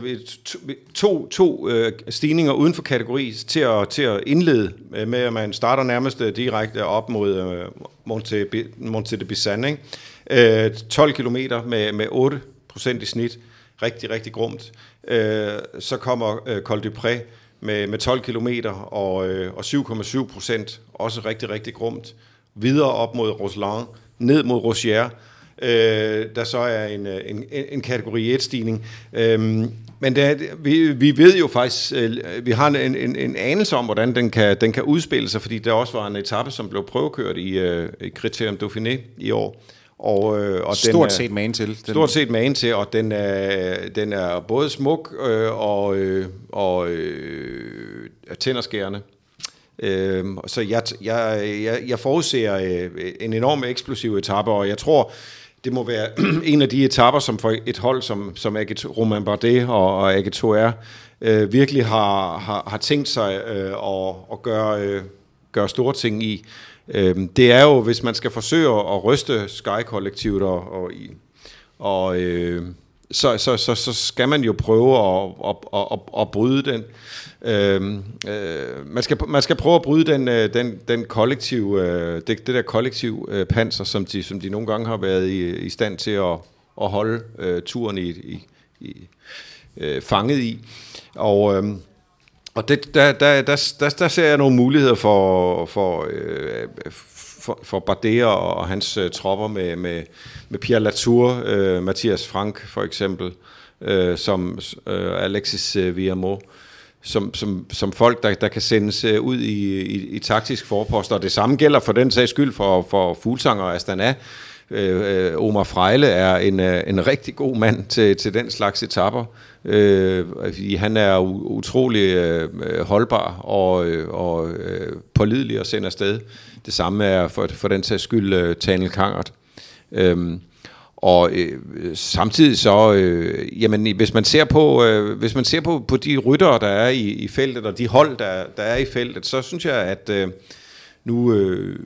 to, to, to øh, stigninger uden for kategori til at, til at indlede med, at man starter nærmest øh, direkte op mod øh, Monte, Monte de Bisan, ikke? Øh, 12 km med, med 8 procent i snit. Rigtig, rigtig grumt. Øh, så kommer øh, Col du Pré med, med 12 km og, øh, og 7,7 procent. Også rigtig, rigtig grumt videre op mod Roseland, ned mod Rosière, øh, der så er en, øh, en, en kategori 1-stigning. Øhm, men det, vi, vi ved jo faktisk, øh, vi har en, en, en anelse om, hvordan den kan, den kan udspille sig, fordi der også var en etape, som blev prøvekørt i, øh, i Criterium Dauphiné i år. Og, øh, og stort den er, set magen til. Den. Stort set magen til, og den er, den er både smuk øh, og, øh, og øh, tænderskærende. Øh, så jeg, jeg, jeg, jeg forudser øh, en enorm eksplosiv etape, og jeg tror, det må være en af de etapper, som for et hold som, som AG, Roman Bardet og, og AG2R øh, virkelig har, har, har tænkt sig øh, at, at gøre, øh, gøre store ting i. Øh, det er jo, hvis man skal forsøge at ryste Sky-kollektivet og, og, og øh, så, så, så, så skal man jo prøve at, at, at, at, at bryde den. Øh, øh, man, skal, man skal prøve at bryde den, øh, den, den kollektiv, øh, det, det der kollektiv øh, panser, som de, som de nogle gange har været i, i stand til at, at holde øh, turen i, i, i øh, fanget i. Og, øh, og det, der, der, der, der, der ser jeg nogle muligheder for, for, øh, for, for Bardet og hans øh, tropper med, med, med Pierre Latour, øh, Mathias Frank for eksempel, øh, som øh, Alexis øh, Villamot, som, som, som folk, der, der kan sendes øh, ud i, i, i taktisk forpost. Og det samme gælder for den sags skyld for, for Fuglsang og Astana. Øh, øh Omar Frejle er en, øh, en rigtig god mand til, til den slags etapper. Øh, han er utrolig øh, holdbar og, og øh, pålidelig at sende afsted. Det samme er for, for den sags skyld øh, Tanel Kangert. Øh, og øh, samtidig så, øh, jamen hvis man ser på, øh, hvis man ser på, på de ryttere, der er i, i feltet, og de hold, der, der er i feltet, så synes jeg, at øh, nu øh,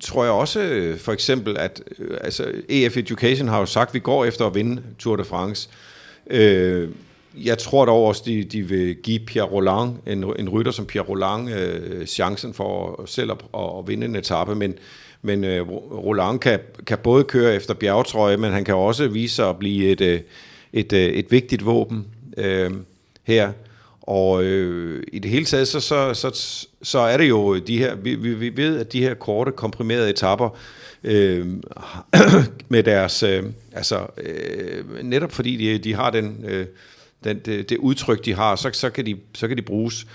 tror jeg også øh, for eksempel, at øh, altså EF Education har jo sagt, at vi går efter at vinde Tour de France. Øh, jeg tror dog også, de, de vil give Pierre Roland, en, en rytter som Pierre Roland, øh, chancen for selv at, at, at vinde en etape, men men øh, Roland kan, kan både køre efter bjergetrøje, men han kan også vise sig at blive et, øh, et, et, et vigtigt våben øh, her. Og øh, i det hele taget, så, så, så, så er det jo de her, vi, vi, vi ved, at de her korte, komprimerede etapper, øh, med deres, øh, altså øh, netop fordi de, de har den, øh, den, det, det udtryk, de har, så, så, kan, de, så kan de bruges.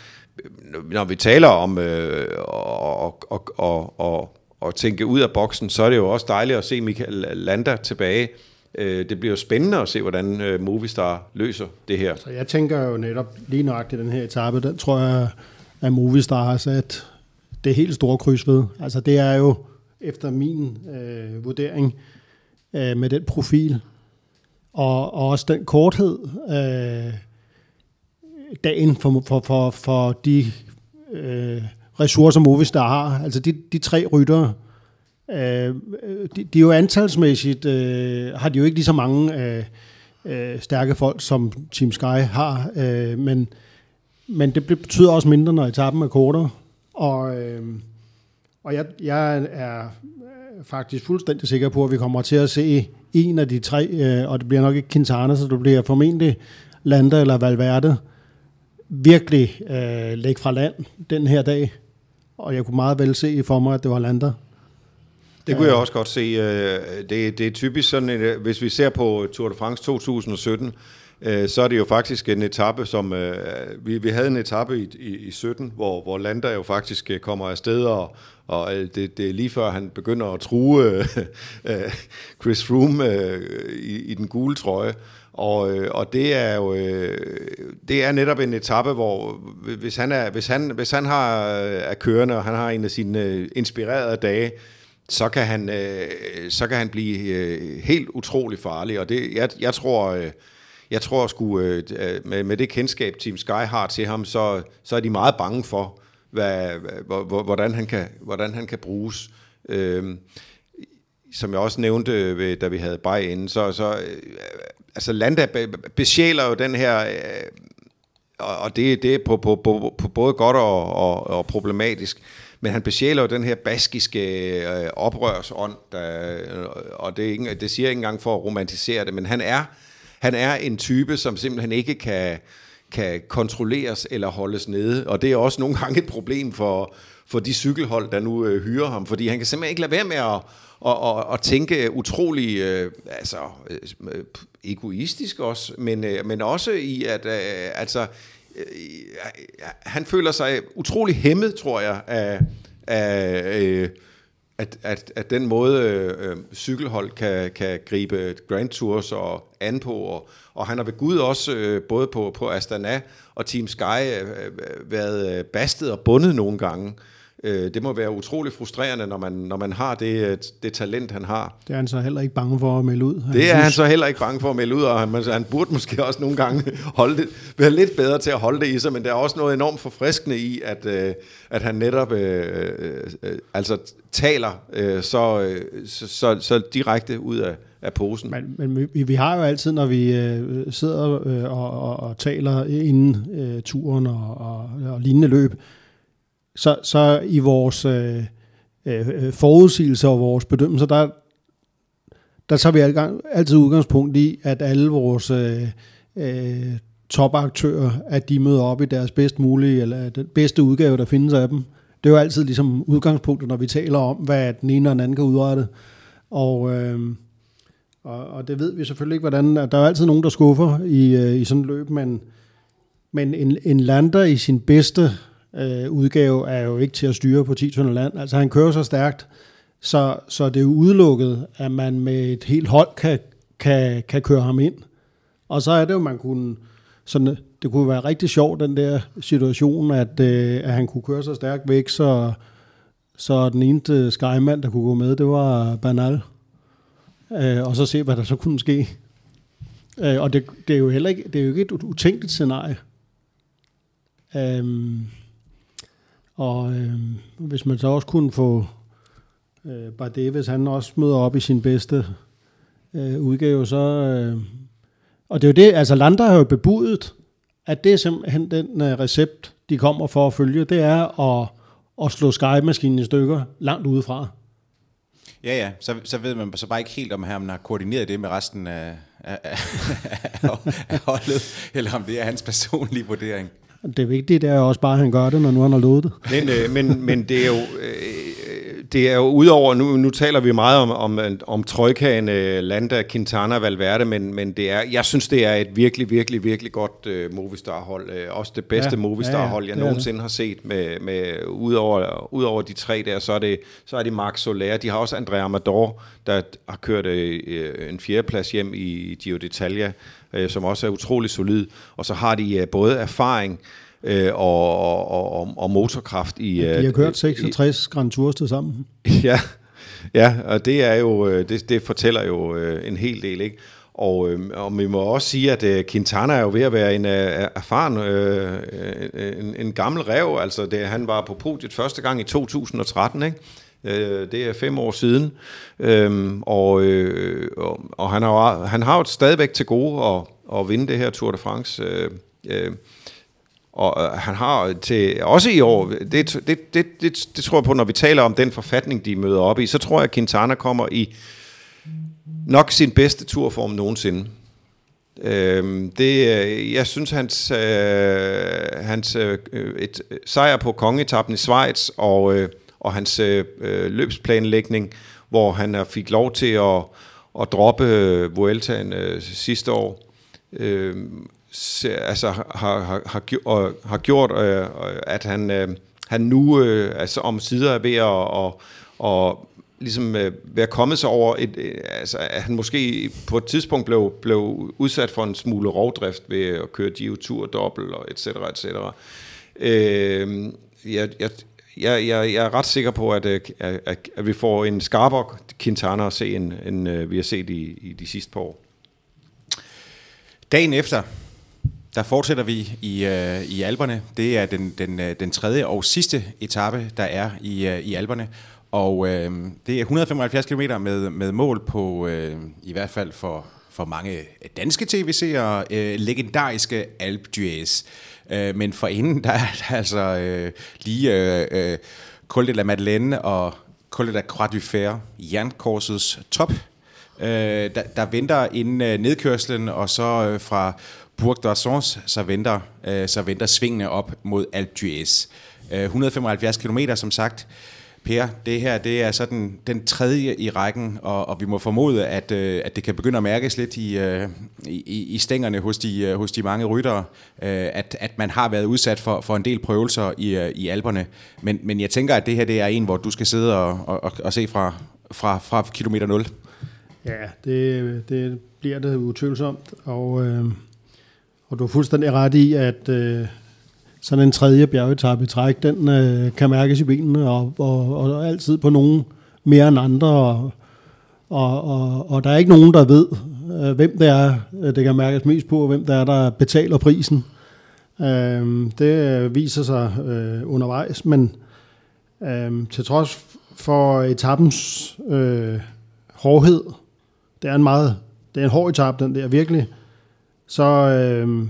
Når vi taler om øh, og, og, og, og, og tænke ud af boksen, så er det jo også dejligt at se Michael Landa tilbage. Øh, det bliver jo spændende at se, hvordan øh, Movistar løser det her. Så jeg tænker jo netop lige nøjagtigt den her etape, den tror jeg, at Movistar har sat det helt store kryds ved. Altså det er jo efter min øh, vurdering øh, med den profil og, og også den korthed øh, dagen for, for, for, for de øh, ressourcer Movistar har. Altså de, de tre ryttere, øh, de, de er jo antalsmæssigt, øh, har de jo ikke lige så mange øh, øh, stærke folk, som Team Sky har, øh, men, men det betyder også mindre, når etappen er kortere. Og, øh, og jeg, jeg er øh, faktisk fuldstændig sikker på, at vi kommer til at se en af de tre, øh, og det bliver nok ikke Quintana, så det bliver formentlig Landa eller Valverde, virkelig øh, lægge fra land den her dag og jeg kunne meget vel se for mig, at det var Lander. Det kunne jeg også godt se. Øh, det, det er typisk sådan, at øh, hvis vi ser på Tour de France 2017, øh, så er det jo faktisk en etape, som vi, vi havde en etape i, i, i 17, hvor, hvor Lander jo faktisk kommer afsted, og, og det, det er lige før han begynder at true Chris Froome i, i den gule trøje. Og, øh, og det er jo øh, det er netop en etape, hvor hvis han er hvis han hvis han har øh, er kørende og han har en af sine øh, inspirerede dage, så kan han øh, så kan han blive helt utrolig farlig. Og det jeg, jeg tror jeg tror sgu med, med det kendskab Team Sky har til ham, så så er de meget bange for hvad, hvordan han kan hvordan han kan bruges. Øhm, som jeg også nævnte, da vi havde Bay inden, så, så altså Landa besjæler jo den her, øh, og det, det er på, på, på, på både godt og, og, og problematisk, men han besjæler jo den her baskiske øh, oprørsånd, der, øh, og det, er ikke, det siger jeg ikke engang for at romantisere det, men han er, han er en type, som simpelthen ikke kan, kan kontrolleres eller holdes nede, og det er også nogle gange et problem for, for de cykelhold, der nu øh, hyrer ham, fordi han kan simpelthen ikke lade være med at, og, og, og tænke utrolig øh, altså, øh, egoistisk også, men, øh, men også i, at øh, altså, øh, han føler sig utrolig hæmmet, tror jeg, af, af øh, at, at, at den måde øh, cykelhold kan, kan gribe Grand Tours og an på, og, og han har ved Gud også øh, både på, på Astana og Team Sky øh, øh været øh, bastet og bundet nogle gange. Øh, det må være utrolig frustrerende, når man, når man har det, det talent, han har. Det er han så heller ikke bange for at melde ud. Det er han så heller ikke bange for at melde ud, og han, han burde måske også nogle gange holde det, være lidt bedre til at holde det i sig, men der er også noget enormt forfriskende i, at, øh, at han netop øh, øh, altså taler øh, så, øh, så, så, så direkte ud af, af posen. Men, men vi, vi har jo altid, når vi øh, sidder øh, og, og, og taler inden øh, turen og, og, og lignende løb, så, så i vores øh, øh, øh, forudsigelser og vores bedømmelser, der, der tager vi altid udgangspunkt i, at alle vores øh, øh, topaktører, at de møder op i deres bedst mulige, eller den bedste udgave, der findes af dem. Det er jo altid ligesom udgangspunktet, når vi taler om, hvad den ene og den anden kan udrette. Og, øh, og, og det ved vi selvfølgelig ikke, hvordan... Der er altid nogen, der skuffer i, øh, i sådan et løb, men, men en, en lander i sin bedste øh, udgave er jo ikke til at styre på 10 tønder land. Altså han kører så stærkt, Så, så det er jo udelukket, at man med et helt hold kan, kan, kan køre ham ind. Og så er det jo, man kunne... Sådan, det kunne være rigtig sjovt, den der situation, at, øh, at han kunne køre så stærkt væk, så, så den eneste skymand, der kunne gå med, det var Banal. Øh, og så se, hvad der så kunne ske. Øh, og det, det, er jo heller ikke, det er jo ikke et utænkeligt scenarie. Øh, og øh, hvis man så også kunne få øh, Bardet, hvis han også møder op i sin bedste øh, udgave, så... Øh, og det er jo det, altså Lander har jo bebudet, at det er simpelthen den øh, recept, de kommer for at følge, det er at, at slå Sky-maskinen i stykker langt udefra. Ja, ja, så, så ved man så bare ikke helt, om han har koordineret det med resten af, af, af, af holdet, eller om det er hans personlige vurdering. Det vigtige det er også bare, at han gør det, når nu han har lovet det. Men, øh, men, men det er jo... Øh, det er jo udover, nu, nu taler vi meget om, om, om trojkaen øh, Landa, Quintana, Valverde, men, men det er, jeg synes, det er et virkelig, virkelig, virkelig godt øh, Movistar-hold. Øh, også det bedste ja, Movistar-hold, jeg ja, nogensinde har set. Med, med, udover, udover de tre der, så er det, så er det Max Soler. De har også Andrea Amador, der har kørt øh, en fjerdeplads hjem i Giro d'Italia, øh, som også er utrolig solid. Og så har de øh, både erfaring, øh, og, og, og, og motorkraft i... Ja, de har kørt 66 i, Grand Tours til sammen. Ja, ja, og det er jo øh, det, det fortæller jo øh, en hel del, ikke? Og, øh, og vi må også sige, at øh, Quintana er jo ved at være en øh, erfaren, øh, en, en gammel rev. Altså, det, han var på podiet første gang i 2013, ikke? Øh, det er fem år siden. Øhm, og, øh, og, og han har, han har jo stadigvæk til gode at, at vinde det her Tour de France. Øh, øh, og øh, han har til, også i år, det, det, det, det, det tror jeg på, når vi taler om den forfatning, de møder op i, så tror jeg, at Quintana kommer i nok sin bedste turform nogensinde. Øhm, øh, det, jeg synes, hans, øh, hans øh, øh et øh, sejr på kongetappen i Schweiz og, øh, og hans øh, øh løbsplanlægning, hvor han fik lov til at, at droppe Vueltaen øh, sidste år, øh, altså, har, har, har, gjort, har gjort, øh, øh, at han, øh, han nu øh, altså, om sider er ved at og, og ligesom øh, være kommet sig over, et, øh, altså, at han måske på et tidspunkt blev, blev udsat for en smule rovdrift ved at køre Giro Tour dobbelt og et cetera, et cetera. Øh, jeg, jeg, jeg, jeg, jeg er ret sikker på, at, øh, at, at, at vi får en skarpere Quintana at se, end, end øh, vi har set i, i de sidste par år. Dagen efter, der fortsætter vi i, øh, i Alberne. Det er den, den, øh, den tredje og sidste etape, der er i, øh, i Alberne. Og øh, det er 175 km med, med mål på, øh, i hvert fald for, for mange danske tv-seere, øh, legendariske Alp d'Huez. Øh, men for inden, der er der altså øh, lige øh, øh, Col de la Madeleine og Col de la Croix du Fer, jernkorsets top. Øh, der, der venter inden øh, nedkørslen, og så øh, fra Bourg d'Arsons, så venter, øh, så venter svingene op mod Alpe d'Huez. Øh, 175 km, som sagt. Per, det her det er så den, den tredje i rækken, og, og vi må formode, at, øh, at det kan begynde at mærkes lidt i, øh, i, i stængerne hos de, øh, hos de mange ryttere, øh, at, at man har været udsat for, for en del prøvelser i, øh, i alberne. Men, men jeg tænker, at det her det er en, hvor du skal sidde og, og, og se fra, fra, fra kilometer 0. Ja, det, det bliver det utvivlsomt, og... Øh og du er fuldstændig ret i, at øh, sådan en tredje bjergetappe i træk, den øh, kan mærkes i benene, og, og, og altid på nogen mere end andre, og, og, og, og der er ikke nogen, der ved, øh, hvem det er, øh, det kan mærkes mest på, og hvem det er, der betaler prisen. Øhm, øh, det viser sig øh, undervejs, men øh, til trods for etappens øh, hårdhed, det er en meget, det er en hård etape, den der virkelig, så øh,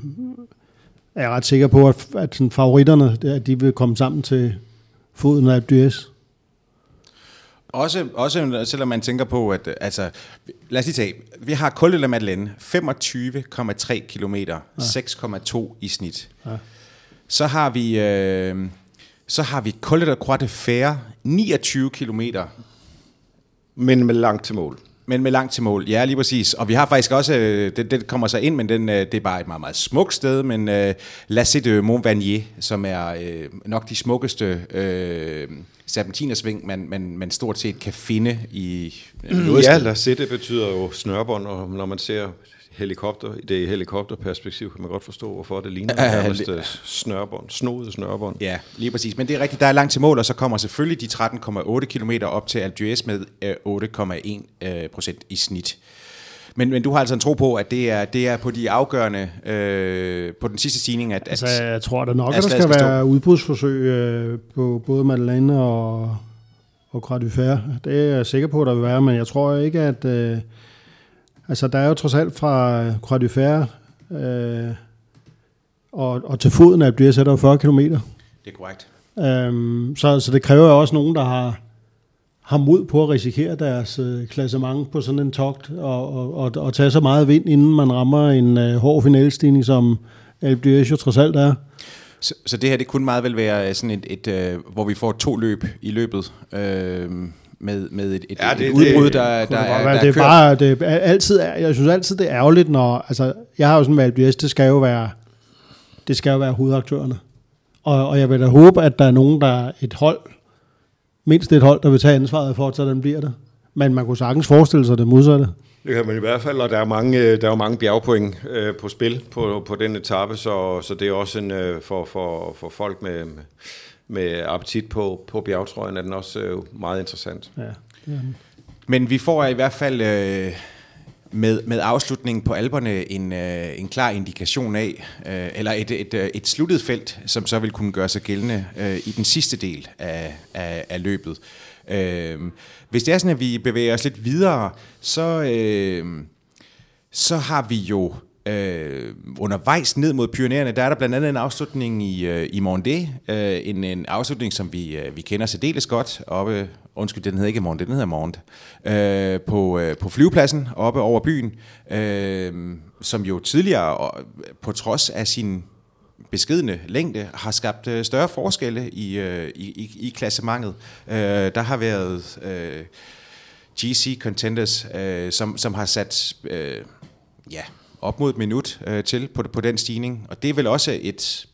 er jeg ret sikker på, at, at sådan favoritterne, at de vil komme sammen til foden af Dyes. Også, også selvom man tænker på, at altså, lad os lige tage, vi har Col de la Madeleine, 25,3 km, ja. 6,2 i snit. Ja. Så har vi, øh, så har vi Col de la Croix de Fer, 29 km. Men med langt til mål. Men med langt til mål, ja lige præcis. Og vi har faktisk også, øh, det, det kommer så ind, men den, øh, det er bare et meget, meget smukt sted, men uh, La de Montvanier, som er uh, nok de smukkeste uh, serpentinersving, man, man, man stort set kan finde i noget Ja, La det betyder jo snørbånd, og når man ser helikopter, i det helikopterperspektiv kan man godt forstå, hvorfor det ligner uh, nærmest uh, snørbånd, snodet snørbånd. Ja, lige præcis. Men det er rigtigt, der er langt til mål, og så kommer selvfølgelig de 13,8 km op til d'Huez med uh, 8,1 procent i snit. Men, men du har altså en tro på, at det er, det er på de afgørende, øh, på den sidste stigning, at, altså, jeg tror at der nok, at der skal, skal være udbudsforsøg øh, på både Madeleine og, og Fer. Det er jeg sikker på, at der vil være, men jeg tror ikke, at... Øh, Altså, der er jo trods alt fra Croix du Fer øh, og, og til foden af bliver der 40 km. Det er korrekt. Øhm, så, så det kræver jo også nogen, der har, har mod på at risikere deres øh, klassement på sådan en togt, og, og, og, og tage så meget vind, inden man rammer en øh, hård finalstigning, som Alpe d'Huez jo trods alt er. Så, så det her, det kunne meget vel være sådan et, et øh, hvor vi får to løb i løbet. Øh, med, med et, et, ja, det, et udbrud, der, det, der, der, er, der det er bare, det er altid, jeg synes altid, det er ærgerligt, når, altså, jeg har jo sådan valgt, at det skal jo være, det skal jo være hovedaktørerne. Og, og jeg vil da håbe, at der er nogen, der er et hold, mindst et hold, der vil tage ansvaret for, at så den bliver det. Men man kunne sagtens forestille sig det modsatte. Det kan man i hvert fald, og der er mange, der er mange bjergpoint øh, på spil på, på den etape, så, så det er også en, øh, for, for, for folk med, med appetit på, på bjergtrøjen, er den også øh, meget interessant. Ja, ja. Men vi får i hvert fald øh, med, med afslutningen på alberne en, øh, en klar indikation af, øh, eller et, et, øh, et sluttet felt, som så vil kunne gøre sig gældende øh, i den sidste del af, af, af løbet. Øh, hvis det er sådan, at vi bevæger os lidt videre, så, øh, så har vi jo Øh, undervejs ned mod Pyreneerne, der er der blandt andet en afslutning i, øh, i Mondé, øh, en, en afslutning, som vi, øh, vi kender særdeles godt oppe, undskyld, den hedder ikke Mondé, den hedder Mont, øh, på, øh, på flyvepladsen oppe over byen, øh, som jo tidligere, på trods af sin beskedende længde, har skabt øh, større forskelle i, øh, i, i, i klassementet. Øh, der har været øh, GC Contenders, øh, som, som har sat... Øh, ja, op mod et minut øh, til på, på den stigning. Og det er vel også et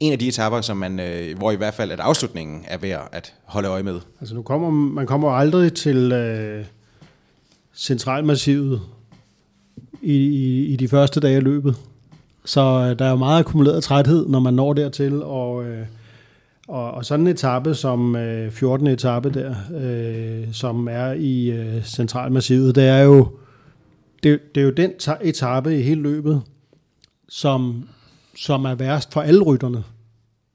en af de etapper, som man, øh, hvor i hvert fald at afslutningen er værd at holde øje med. Altså nu kommer man kommer aldrig til øh, centralmassivet i, i, i de første dage af løbet. Så øh, der er jo meget akkumuleret træthed, når man når dertil, og, øh, og, og sådan en etape som øh, 14. etape der, øh, som er i øh, centralmassivet, det er jo det, det er jo den etape i hele løbet, som, som er værst for alle rytterne.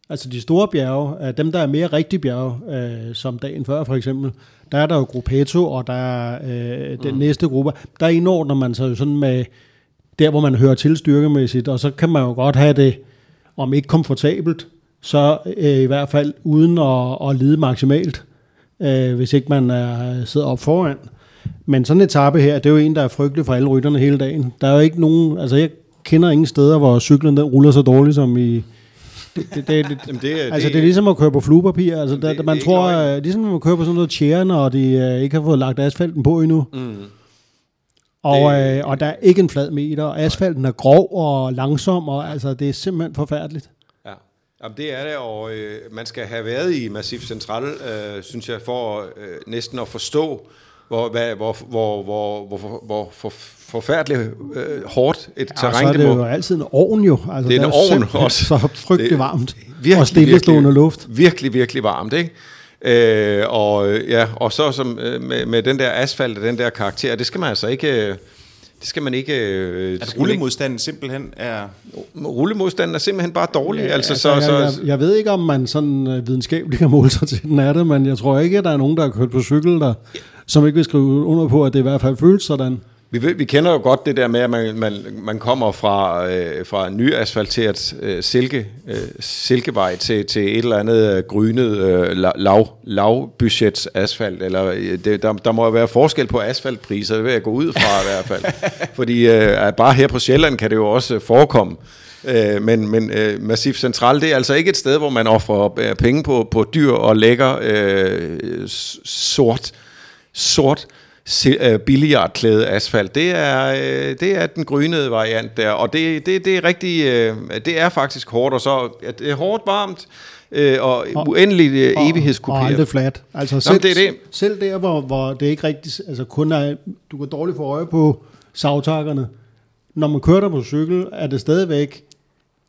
Altså de store bjerge, dem der er mere rigtige bjerge, øh, som dagen før for eksempel, der er der jo Gruppetto, og der er øh, den mm. næste gruppe. Der indordner man sig jo sådan med der, hvor man hører til styrkemæssigt, og så kan man jo godt have det, om ikke komfortabelt, så øh, i hvert fald uden at, at lide maksimalt, øh, hvis ikke man er, sidder op foran. Men sådan en etape her, det er jo en, der er frygtelig for alle rytterne hele dagen. Der er jo ikke nogen, altså jeg kender ingen steder, hvor cyklen den ruller så dårligt som i... Det, det, det, det, Jamen det, altså det, det er ligesom at køre på fluepapir. Altså der, det, man det tror, det er ligesom at køre på sådan noget tjære, når de uh, ikke har fået lagt asfalten på endnu. Mm. Og, det, øh, og der er ikke en flad meter, og asfalten er grov og langsom, og altså, det er simpelthen forfærdeligt. Ja, Jamen, det er det, og øh, man skal have været i Massif Central, øh, synes jeg, for øh, næsten at forstå, hvor, hvad, hvor, hvor, hvor, hvor, hvor, hvor for, forfærdeligt øh, hårdt et ja, terræn det, det er jo altid en ovn jo. Altså, det er en ovn også. Så frygtelig varmt. Virkelig, og stillestående luft. Virkelig, virkelig varmt, ikke? Øh, og, ja, og så som, øh, med, med den der asfalt og den der karakter, det skal man altså ikke... Det skal man ikke... Øh, at rullemodstanden simpelthen er... Rullemodstanden er simpelthen bare dårlig. Ja, altså, altså, så, jeg, så, jeg, jeg ved ikke, om man sådan øh, videnskabeligt kan måle sig til den er det, men jeg tror ikke, at der er nogen, der har kørt på cykel, der, som ikke vil skrive under på, at det i hvert fald føles sådan. Vi, vi kender jo godt det der med, at man, man, man kommer fra, øh, fra en nyasfalteret øh, silke, øh, silkevej til, til et eller andet øh, grynet øh, lav, lavbudgets asfalt. Eller, øh, det, der, der må være forskel på asfaltpriser, det vil jeg gå ud fra i hvert fald. Fordi øh, bare her på Sjælland kan det jo også forekomme. Øh, men men øh, Massif Central, det er altså ikke et sted, hvor man offrer øh, penge på, på dyr og lækker øh, sort, sort se- billiardklæde asfalt. Det er, det er den grynede variant der, og det, det, det er rigtig, det er faktisk hårdt, og så det er hårdt varmt, og, og uendelig evighedskuperet. Og aldrig flat. Altså Nå, selv, det er det. selv der, hvor, hvor det ikke rigtig, altså kun er, du kan dårligt få øje på savtakkerne. Når man kører der på cykel, er det stadigvæk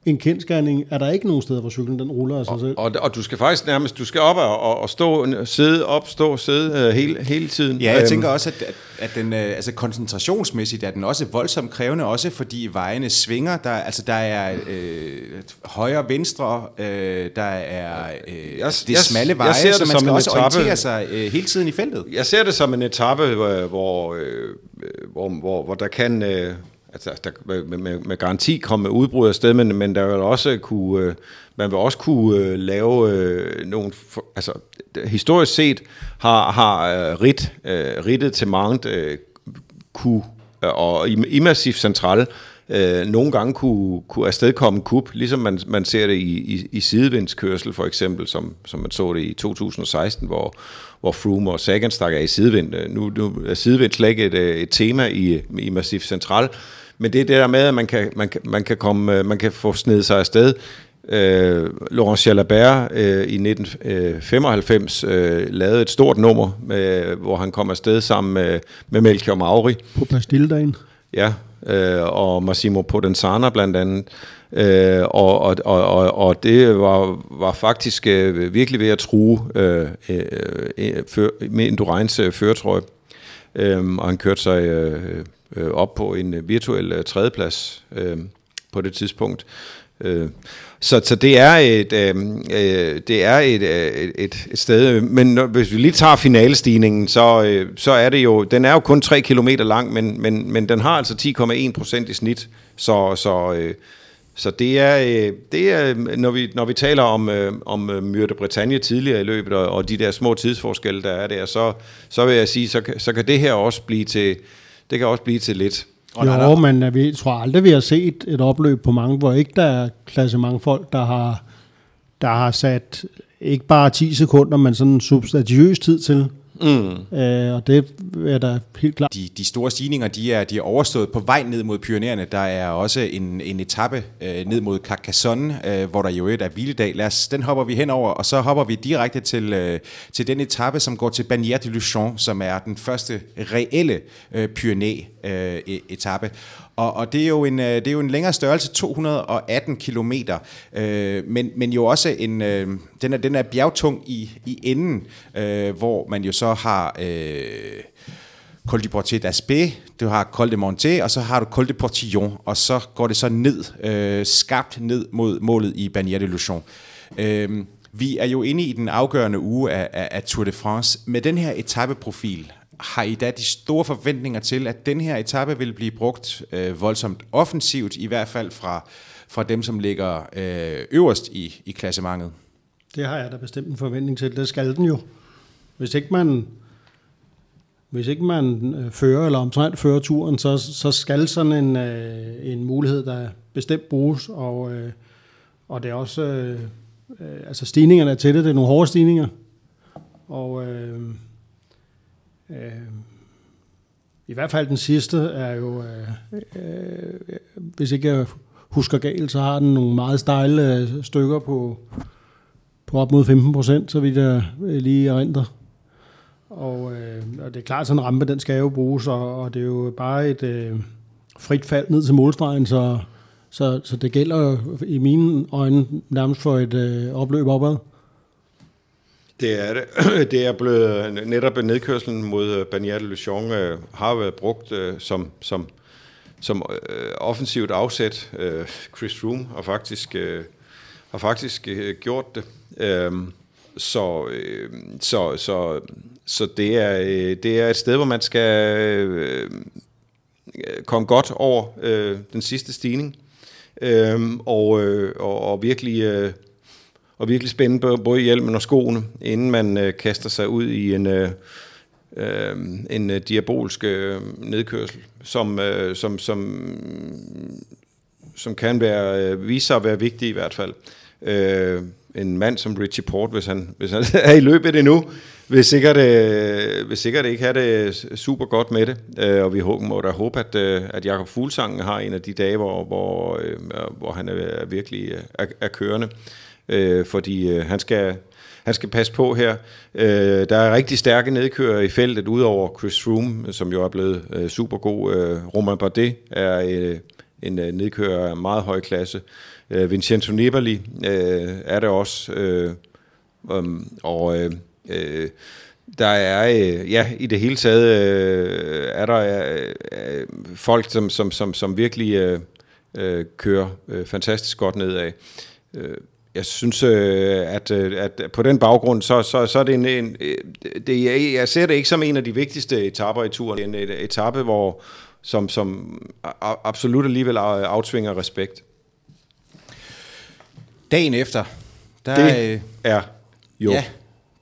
en kendskærning, er der ikke nogen steder, hvor cyklen den ruller af sig selv. Og, og du skal faktisk nærmest, du skal op og, og, og stå, sidde op, stå, sidde uh, hele, hele tiden. Ja, jeg øhm. tænker også, at, at, den, uh, altså koncentrationsmæssigt er den også voldsomt krævende, også fordi vejene svinger. Der, altså der er øh, højre og venstre, øh, der er øh, jeg, det er smalle veje, så man skal også etape. orientere sig øh, hele tiden i feltet. Jeg ser det som en etape, hvor, hvor, øh, hvor, hvor, hvor der kan... Øh, altså, der med, med, med garanti komme udbrud af sted, men, men der vil også kunne, øh, man vil også kunne øh, lave øh, nogle, for, altså historisk set har, har øh, rit, øh, rittet til mange øh, kunne, øh, og i, massiv central, øh, nogle gange kunne, kunne afstedkomme kub, ligesom man, man ser det i, i, i sidevindskørsel for eksempel, som, som man så det i 2016, hvor, hvor Froome og Sagan stak af i sidevind. Øh, nu, nu er sidevind slet ikke et, øh, et tema i, i Massif Central, men det er det der med, at man kan, man kan, man kan, komme, man kan få snedet sig afsted. Øh, Laurent Jalabert øh, i 1995 øh, lavede et stort nummer, med, hvor han kom afsted sammen med, med Melchior Mauri. På Bastilledagen. Ja, øh, og Massimo Potenzana blandt andet. Øh, og, og, og, og det var, var faktisk øh, virkelig ved at true øh, øh, øh, med Endurance øh, føretrøje. Øh, og han kørte sig øh, øh, op på en øh, virtuel øh, tredjeplads øh, på det tidspunkt. Øh, så, så det er et øh, øh det er et, øh, et, et sted, men når, hvis vi lige tager finalestigningen, så, øh, så er det jo, den er jo kun 3 km lang, men, men, men den har altså 10,1 procent i snit, så, så, øh, så det er, øh, det er når, vi, når vi taler om, øh, om øh, Myrte Bretagne tidligere i løbet, og, og de der små tidsforskelle, der er der, så, så vil jeg sige, så, så kan det her også blive til, det kan også blive til lidt. Og jo, der, men vi tror aldrig, vi har set et opløb på mange, hvor ikke der er klasse mange folk, der har, der har sat ikke bare 10 sekunder, men sådan en substantiøs tid til. Mm. Øh, og det er der helt klart. De, de store stigninger, de er, de er overstået på vej ned mod Pyreneerne. Der er også en, en etape øh, ned mod Carcassonne, øh, hvor der jo et er hviledag. Lad os, den hopper vi henover, og så hopper vi direkte til, øh, til den etape, som går til Bagnères de Luchon, som er den første reelle øh, Pyrenæ-etape. Øh, og, og det, er jo en, øh, det er jo en længere størrelse, 218 km, øh, men, men jo også en, øh, den, er, den er bjergtung i, i enden, øh, hvor man jo så har... Øh, Col de Portier d'Aspé, du har Col de Monte, og så har du Col de Portillon, og så går det så ned, øh, skabt ned mod målet i Bagnères de Luchon. Øh, vi er jo inde i den afgørende uge af, af, af Tour de France. Med den her etappeprofil, har I da de store forventninger til, at den her etape vil blive brugt øh, voldsomt offensivt, i hvert fald fra, fra dem, som ligger øh, øverst i, i klassementet? Det har jeg da bestemt en forventning til. Det skal den jo. Hvis ikke man, hvis ikke man øh, fører, eller omtrent fører turen, så, så skal sådan en, øh, en mulighed, der bestemt bruges, og, øh, og det er også, øh, øh, altså stigningerne til det, det er nogle hårde stigninger, og øh, Øh, I hvert fald den sidste er jo, øh, øh, hvis ikke jeg husker galt, så har den nogle meget stejle øh, stykker på, på op mod 15 procent, så vidt jeg øh, lige erindrer. Og, øh, og det er klart, at sådan en rampe, den skal jo bruges, og, og det er jo bare et øh, frit fald ned til målstregen, så, så, så det gælder i mine øjne nærmest for et øh, opløb opad. Det er det. Det er blevet netop nedkørslen mod øh, Bagnères de øh, har været brugt øh, som, som, som øh, offensivt afsæt. Øh, Chris Room har faktisk, øh, har faktisk øh, gjort det. Øh, så, øh, så, så, så det, er, øh, det er et sted, hvor man skal øh, øh komme godt over øh, den sidste stigning. Øh, og, øh, og, og virkelig... Øh, og virkelig spænde både hjelmen og skoene, inden man øh, kaster sig ud i en, øh, øh, en øh, diabolsk øh, nedkørsel, som, øh, som, som, som kan være, øh, vise sig at være vigtig i hvert fald. Øh, en mand som Richie Port, hvis han, hvis han er i løbet endnu, vil sikkert, øh, vil sikkert ikke have det super godt med det. Øh, og vi håber, må da håbe, at, øh, at Jakob Fuglsang har en af de dage, hvor, hvor, øh, hvor han er virkelig øh, er, er kørende. Øh, Øh, fordi øh, han skal han skal passe på her. Øh, der er rigtig stærke nedkører i feltet, udover Chris Froome, som jo er blevet øh, super god. Øh, Romain Bardet er øh, en øh, nedkører af meget høj klasse. Øh, Vincenzo Nibali øh, er det også. Øh, um, og øh, øh, der er, øh, ja, i det hele taget øh, er der øh, øh folk, som, som, som, som virkelig øh, øh, kører øh, fantastisk godt nedad. Øh, jeg synes, øh, at, øh, at på den baggrund, så, så, så er det en, en det, jeg, jeg ser det ikke som en af de vigtigste etapper i turen. En etape, hvor, som, som absolut alligevel aftvinger respekt. Dagen efter, der det er jo... Ja,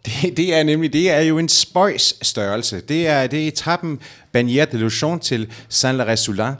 det, det er nemlig det er jo en spøjs størrelse. Det er, det er etappen Bagnères de Luchon til Saint-Laurent-Soulin.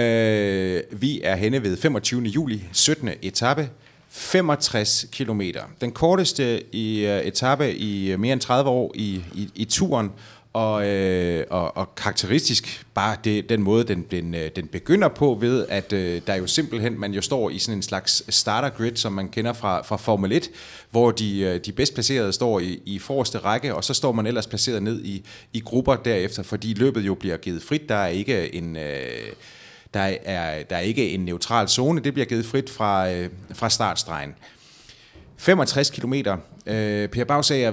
Øh, vi er henne ved 25. juli, 17. etape. 65 km. Den korteste i uh, etape i uh, mere end 30 år i, i, i turen, og, øh, og, og karakteristisk bare det, den måde, den, den, øh, den begynder på ved, at øh, der jo simpelthen, man jo står i sådan en slags starter grid, som man kender fra, fra Formel 1, hvor de, de bedst placerede står i, i forreste række, og så står man ellers placeret ned i, i grupper derefter, fordi løbet jo bliver givet frit. Der er ikke en... Øh, der er, der er ikke en neutral zone, det bliver givet frit fra, øh, fra startstregen. 65 kilometer. Øh, Per Bagsager,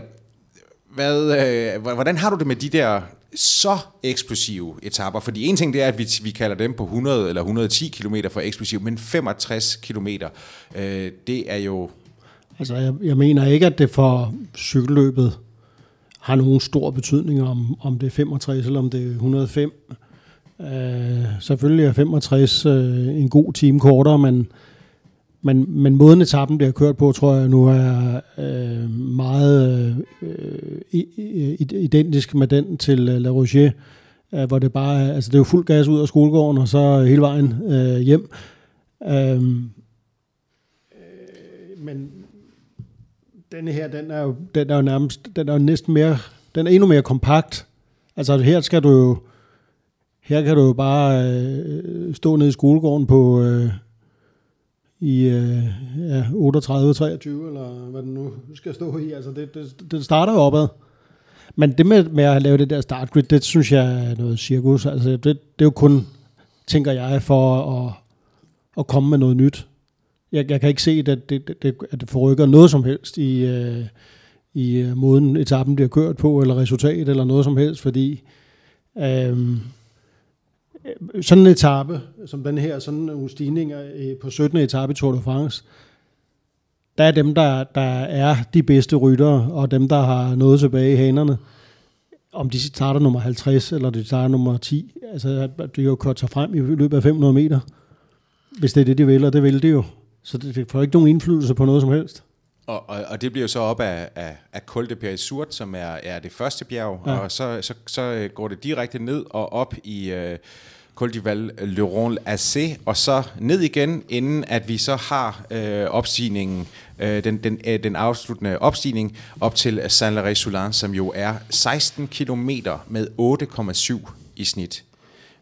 hvad, øh, hvordan har du det med de der så eksplosive etapper? Fordi en ting det er, at vi, vi kalder dem på 100 eller 110 km for eksplosiv, men 65 km, øh, det er jo... Altså, jeg, jeg mener ikke, at det for cykelløbet har nogen stor betydning, om, om det er 65 eller om det er 105. Øh, selvfølgelig er 65 øh, en god time kortere, men, men, men måden etappen bliver kørt på, tror jeg nu er øh, meget øh, identisk med den til øh, La Rocher, øh, hvor det bare altså det er jo fuld gas ud af skolegården, og så hele vejen øh, hjem. Øh, men denne her, den er jo, den er jo nærmest, den er jo næsten mere, den er endnu mere kompakt. Altså her skal du jo, her kan du jo bare øh, stå nede i skolegården på øh, i øh, ja, 38-23, eller hvad den nu skal stå i. Altså det, det, det starter jo opad. Men det med, med at lave det der startgrid, det synes jeg er noget cirkus. Altså det, det er jo kun, tænker jeg, for at, at komme med noget nyt. Jeg, jeg kan ikke se, at det, det, at det forrykker noget som helst i, øh, i øh, måden etappen bliver kørt på, eller resultat, eller noget som helst, fordi Øh, Øh, sådan en etape, som den her, sådan nogle stigninger øh, på 17. etape i Tour de France, der er dem, der, der er de bedste ryttere, og dem, der har noget tilbage i hanerne. Om de starter nummer 50, eller de starter nummer 10, altså de har jo kørt sig frem i løbet af 500 meter, hvis det er det, de vil, og det vil de jo. Så det får ikke nogen indflydelse på noget som helst. Og, og, og det bliver jo så op af, af, af Col de Perisurt, som er, er det første bjerg, ja. og så, så, så går det direkte ned og op i uh, Col de Val Le Rond AC, og så ned igen, inden at vi så har uh, opstigningen, uh, den, den, uh, den afsluttende opstigning op til saint larry soulin som jo er 16 km med 8,7 i snit.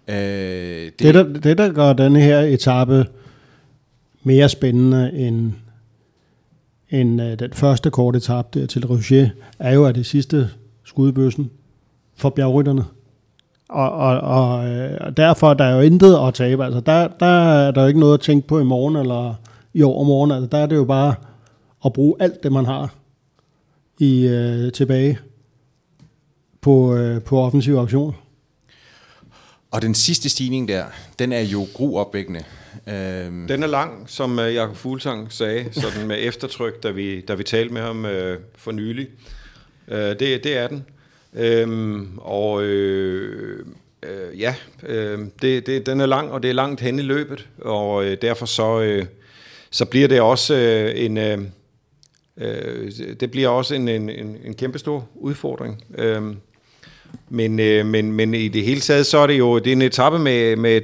Uh, det, det, der, det, der gør denne her etape mere spændende end end uh, øh, den første korte etap der til Roger, er jo, at det sidste skudbøssen for bjergrytterne. Og, og, og, øh, og derfor der er jo intet at tabe. Altså, der, der er der jo ikke noget at tænke på i morgen eller i overmorgen. Altså, der er det jo bare at bruge alt det, man har i øh, tilbage på, øh, på offensiv aktion. Og den sidste stigning der, den er jo gruopvækkende. Øhm. Den er lang, som øh, Jakob Fuglsang sagde, sådan med eftertryk, da vi, da vi talte med ham øh, for nylig. Øh, det, det er den. Øhm, og øh, øh, ja, øh, det, det, den er lang, og det er langt hen i løbet, og øh, derfor så, øh, så bliver det også øh, en... Øh, øh det bliver også en, en, en, en kæmpe stor udfordring. Øh, men, øh, men, men i det hele taget, så er det jo det er en etape med, med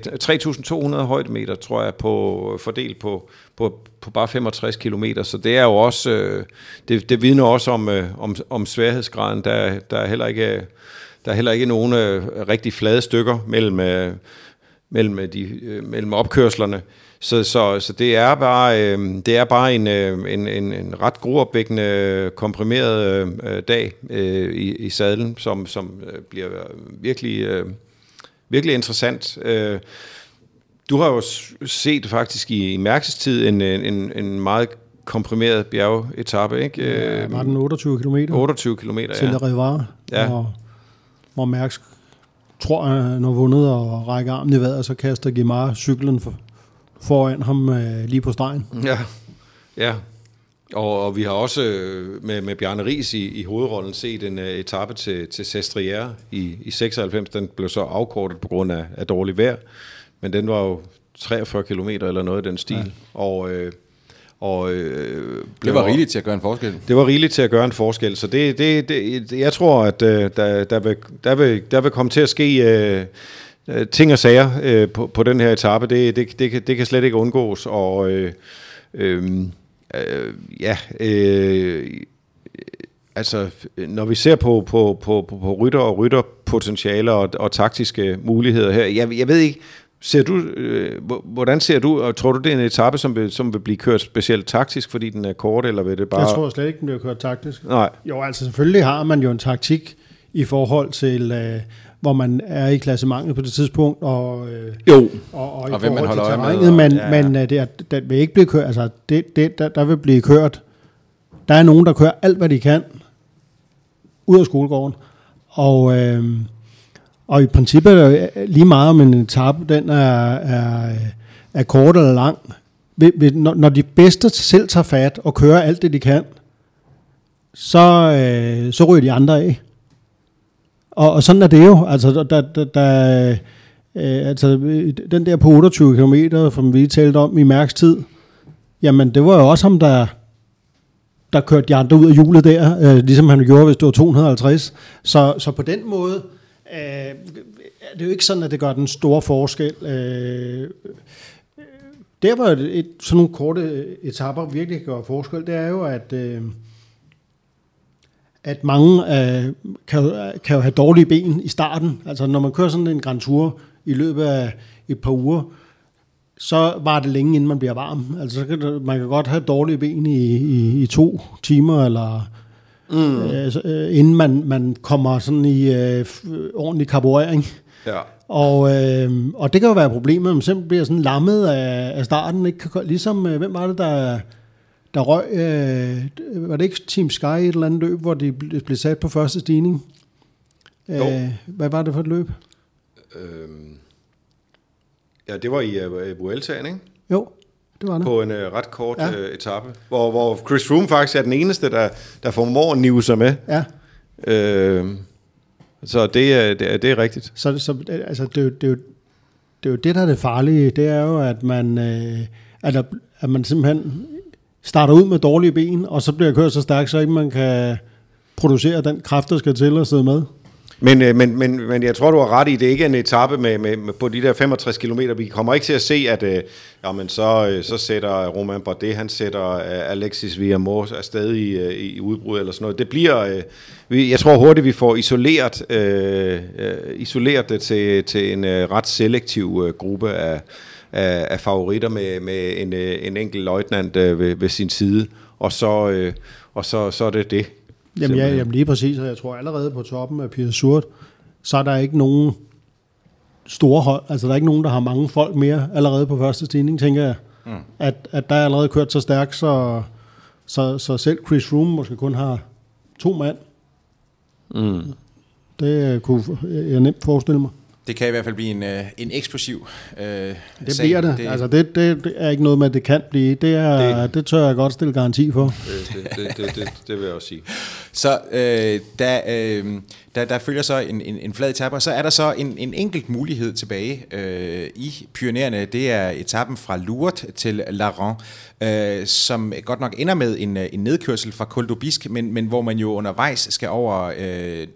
3.200 højdemeter, tror jeg, på, fordelt på, på, på bare 65 km. Så det er jo også, øh, det, det vidner også om, øh, om, om sværhedsgraden. Der, der, er heller ikke, der er heller ikke nogen øh, rigtig flade stykker mellem, øh, mellem, øh, de, øh, mellem opkørslerne. Så, så, så det er bare, øh, det er bare en, øh, en, en, en ret gruopvækkende, komprimeret øh, dag øh, i, i sadlen, som, som øh, bliver virkelig, øh, virkelig interessant. Øh, du har jo set faktisk i, i mærkestid en, en, en meget komprimeret bjergetappe, ikke? Ja, var den 28 km? 28 km, ja. Til Rivare, ja. hvor, hvor Mærks tror, han har vundet og rækker armen i vejret, så kaster Gemar cyklen for, foran ham øh, lige på stregen. Ja, ja. Og, og vi har også øh, med, med Bjarne Ries i, i hovedrollen set en uh, etape til, til Sestriere i, i 96. Den blev så afkortet på grund af, af dårlig vejr, men den var jo 43 km eller noget i den stil. Ja. Og, øh, og, øh, det var rigeligt til at gøre en forskel. Det var rigeligt til at gøre en forskel. Så det, det, det, jeg tror, at øh, der, der, vil, der, vil, der vil komme til at ske... Øh, øh, ting og sager øh, på, på den her etape. Det, det, det, kan, det kan slet ikke undgås. Og øh, øh, øh, ja, øh, altså når vi ser på, på, på, på, på rytter og rytterpotentialer og, og taktiske muligheder her, jeg, jeg ved ikke, Ser du, øh, hvordan ser du, og tror du, det er en etape, som vil, som vil blive kørt specielt taktisk, fordi den er kort, eller vil det bare... Jeg tror slet ikke, den bliver kørt taktisk. Nej. Jo, altså selvfølgelig har man jo en taktik i forhold til, øh, hvor man er i klassementet på det tidspunkt, og, øh, jo. og, og, og hvem man holder øje med. Men, ja, ja. men øh, det, er, det vil ikke blive kørt, altså det, det, der, der vil blive kørt, der er nogen, der kører alt, hvad de kan, ud af skolegården, og, øh, og i princippet er det lige meget om en etape, den er, er, er kort eller lang, når, når de bedste selv tager fat og kører alt det, de kan, så, øh, så ryger de andre af. Og, og sådan er det jo. Altså, der, der, der, øh, altså øh, den der på 28 km, som vi talte om i mærkstid, jamen det var jo også ham, der, der kørte de andre ud af hjulet der, øh, ligesom han gjorde, hvis det var 250. Så, så på den måde øh, det jo ikke sådan, at det gør den store forskel. Øh, der var et, sådan nogle korte øh, etapper virkelig gør forskel, det er jo, at øh, at mange øh, kan, kan jo have dårlige ben i starten. Altså når man kører sådan en Grand Tour i løbet af et par uger, så var det længe, inden man bliver varm. Altså så kan man kan godt have dårlige ben i, i, i to timer, eller mm. øh, inden man, man kommer sådan i øh, ordentlig karburering. Ja. Og, øh, og det kan jo være problemet, at man simpelthen bliver sådan lammet af, af starten. Ikke? Ligesom, øh, hvem var det, der der røg, øh, var det ikke Team Sky et eller andet løb, hvor de blev sat på første stigning? Øh, hvad var det for et løb? Øhm, ja, det var i uh, Vueltaen, ikke? Jo, det var det. På en uh, ret kort ja. uh, etape, hvor, hvor Chris Froome faktisk er den eneste, der, der formår at nive sig med. Ja. Øhm, så det er, det, er, det er rigtigt. Så, så altså, det, er jo, det, er jo, det er jo det, der er det farlige. Det er jo, at man, øh, at, at man simpelthen starter ud med dårlige ben, og så bliver kørt så stærkt, så ikke man kan producere den kraft, der skal til at sidde med. Men, øh, men, men, men jeg tror, du har ret i, det ikke er en etape med, med, med, på de der 65 km. Vi kommer ikke til at se, at øh, jamen, så, øh, så sætter Roman Bardet, han sætter øh, Alexis Villamors afsted i, øh, i udbrud eller sådan noget. Det bliver, øh, vi, jeg tror hurtigt, vi får isoleret, øh, øh, isoleret det til, til en øh, ret selektiv øh, gruppe af, af, af favoritter med, med en, øh, en enkelt løjtnant øh, ved, ved sin side, og så, øh, og så, så er det det. Jamen, ja, jamen lige præcis, og jeg tror allerede på toppen af Pia Surt, så er der ikke nogen store hold, altså der er ikke nogen, der har mange folk mere allerede på første stigning, tænker jeg. Mm. At, at der er allerede kørt så stærkt, så, så, så selv Chris Froome måske kun har to mand. Mm. Det kunne jeg nemt forestille mig. Det kan i hvert fald blive en, øh, en eksplosiv øh, Det sag. bliver det. det. Altså det, det, det er ikke noget med, at det kan blive. Det, er, det, det tør jeg godt stille garanti for. Det, det, det, det, det, det vil jeg også sige. Så øh, der, øh, der, der følger så en, en, en flad etape, og så er der så en, en enkelt mulighed tilbage øh, i pionererne. Det er etappen fra Lourdes til Laron, øh, som godt nok ender med en, en nedkørsel fra Col d'Aubisque, men, men hvor man jo undervejs skal over øh, øh,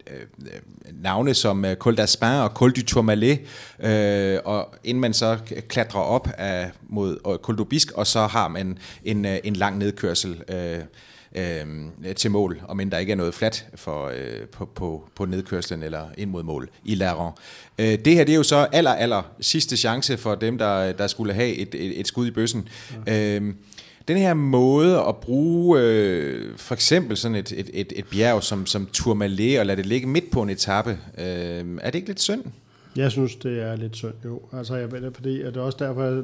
navne som øh, Col d'Aspin og Col du Tourmalet, øh, og inden man så klatrer op af, mod øh, Col d'Aubisque, og så har man en, øh, en lang nedkørsel øh, øh, til mål, om end der ikke er noget flat for, øh, på, på, på nedkørslen eller ind mod mål i Laron. Øh, det her det er jo så aller, aller sidste chance for dem, der, der skulle have et, et, et skud i bøssen. Ja. Øh, den her måde at bruge øh, for eksempel sådan et, et, et, et bjerg som, som Tourmalet og lade det ligge midt på en etape, øh, er det ikke lidt synd? Jeg synes, det er lidt synd, jo. Altså, jeg ved det, fordi at det er også derfor,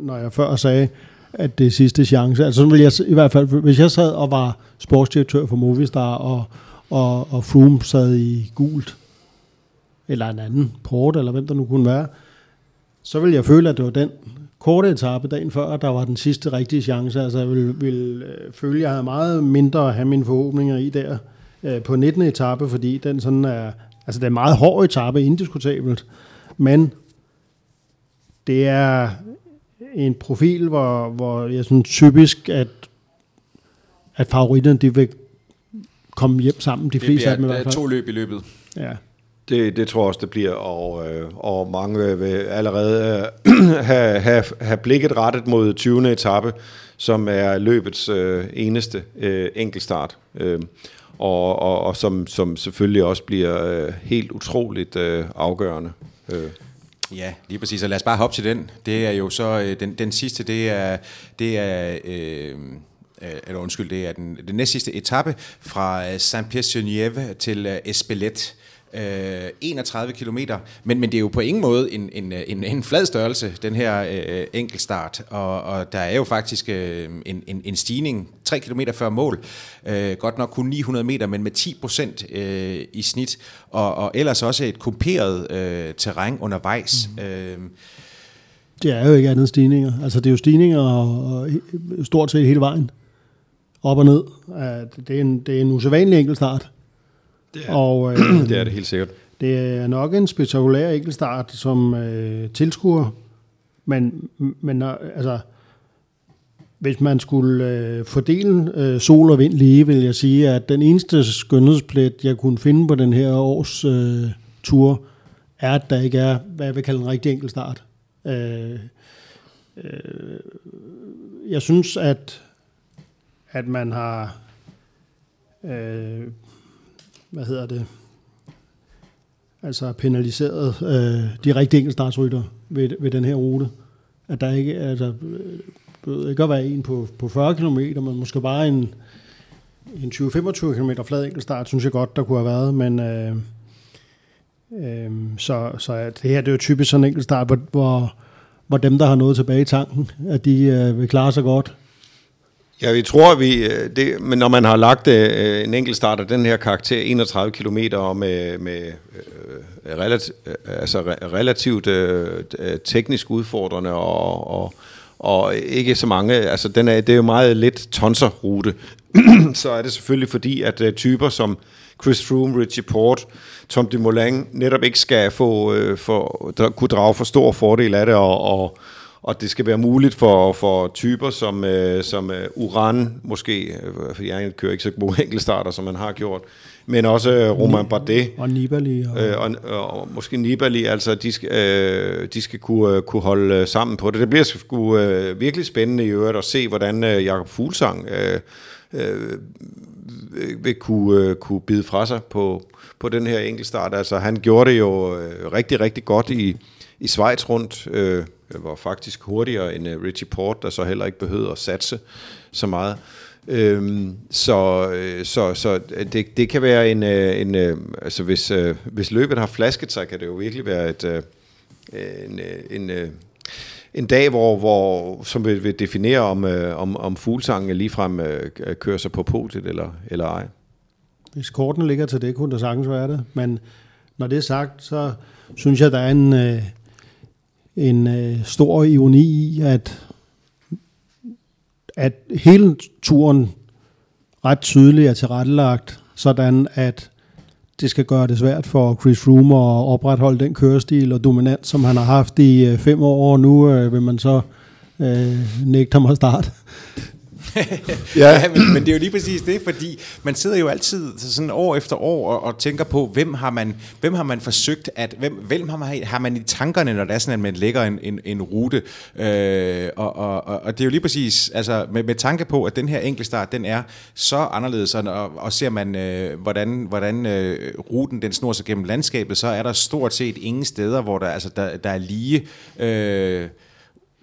når jeg før sagde, at det er sidste chance. Altså, vil jeg, i hvert fald, hvis jeg sad og var sportsdirektør for Movistar, og, og, og Froome sad i gult, eller en anden port, eller hvem der nu kunne være, så ville jeg føle, at det var den korte etape dagen før, der var den sidste rigtige chance. Altså jeg vil, vil øh, føle, at jeg havde meget mindre at have mine forhåbninger i der øh, på 19. etape, fordi den sådan er, altså det er en meget hård etape, indiskutabelt, men det er en profil, hvor, hvor jeg synes typisk, at, at favoritterne, de vil komme hjem sammen, de fleste af dem i hvert fald. to løb i løbet. Ja. Det, det tror jeg også, det bliver, og, øh, og mange vil allerede øh, have, have, have blikket rettet mod 20. etape, som er løbets øh, eneste øh, enkeltstart, øh, og, og, og som, som selvfølgelig også bliver øh, helt utroligt øh, afgørende. Øh. Ja, lige præcis, og lad os bare hoppe til den. Det er jo så, øh, den, den sidste, det er, det er øh, øh eller undskyld, det er den, den næst sidste etape fra øh, Saint-Pierre-sur-Nièvre til øh, Espelette øh, 31 km, men, men det er jo på ingen måde en, en, en, en flad størrelse, den her øh, enkeltstart, og, og der er jo faktisk øh, en, en, en stigning 3 km før mål, øh, godt nok kun 900 meter, men med 10 procent øh, i snit, og, og ellers også et kuperet øh, terræn undervejs. Mm. Øh, det er jo ikke andet stigninger. Altså det er jo stigninger og, og stort set hele vejen. Op og ned. Det er en, det er en usædvanlig enkeltstart. Det er, og, øh, det er det helt sikkert. Det er nok en spektakulær enkeltstart som øh, tilskuer, men, men altså, hvis man skulle øh, fordele øh, sol og vind lige, vil jeg sige, at den eneste skønhedsplet, jeg kunne finde på den her års øh, tur, er, at der ikke er, hvad jeg vil kalde en rigtig enkel start. Øh, øh, jeg synes, at, at man har øh, hvad hedder det, altså penaliseret øh, de rigtige enkeltstartsrytter ved, ved den her rute. At der ikke, altså, øh, det ikke at være en på, på 40 km, men måske bare en, en 20-25 km flad enkeltstart, synes jeg godt, der kunne have været, men øh, øh, så, så at det her det er jo typisk sådan en enkeltstart, hvor, hvor, hvor dem, der har noget tilbage i tanken, at de øh, vil klare sig godt. Ja, vi tror, vi, øh, det, men når man har lagt øh, en enkelt start af den her karakter, 31 km og med, med øh, relativt, øh, altså relativt øh, øh, teknisk udfordrende og, og, og ikke så mange, altså den er, det er jo meget lidt tonserrute, så er det selvfølgelig fordi, at øh, typer som Chris Froome, Richie Port, Tom Dumoulin netop ikke skal få, øh, for, der, kunne drage for stor fordel af det, og, og og det skal være muligt for, for typer som, øh, som øh, Uran, måske, øh, for jeg kører ikke så gode enkeltstarter, som man har gjort, men også øh, Roman Bardet. Og Nibali. Og, øh, og, og, måske Nibali, altså de skal, øh, de skal kunne, øh, kunne holde sammen på det. Det bliver sgu øh, virkelig spændende i øvrigt at se, hvordan øh, Jakob Fuglsang øh, øh, vil kunne, øh, kunne bide fra sig på, på den her enkeltstart. Altså han gjorde det jo øh, rigtig, rigtig godt i, i Schweiz rundt. Øh, var faktisk hurtigere end øh, Richie Port, der så heller ikke behøvede at satse så meget. Øhm, så øh, så, så øh, det, det kan være en, øh, en altså hvis, hvis løbet har flasket sig, kan det jo virkelig være et, en, en, en, dag, hvor, hvor som vil, vil definere, om, om, om fuglsangen ligefrem kører sig på podiet eller, eller ej. Hvis korten ligger til det, kunne der sagtens være det. Men når det er sagt, så synes jeg, der er en, en øh, stor ironi i, at, at hele turen ret tydeligt er tilrettelagt sådan at det skal gøre det svært for Chris Froome at opretholde den kørestil og dominant, som han har haft i øh, fem år, og nu øh, vil man så øh, nægte ham at starte. ja, ja men, men det er jo lige præcis det, fordi man sidder jo altid sådan år efter år og, og tænker på, hvem har man, hvem har man forsøgt at, hvem, hvem har, man, har man i tankerne, når det er sådan, at man lægger en, en, en rute, øh, og, og, og, og det er jo lige præcis, altså med, med tanke på, at den her enkeltstart, den er så anderledes, og, og ser man, øh, hvordan, hvordan øh, ruten den snor sig gennem landskabet, så er der stort set ingen steder, hvor der, altså, der, der er lige... Øh,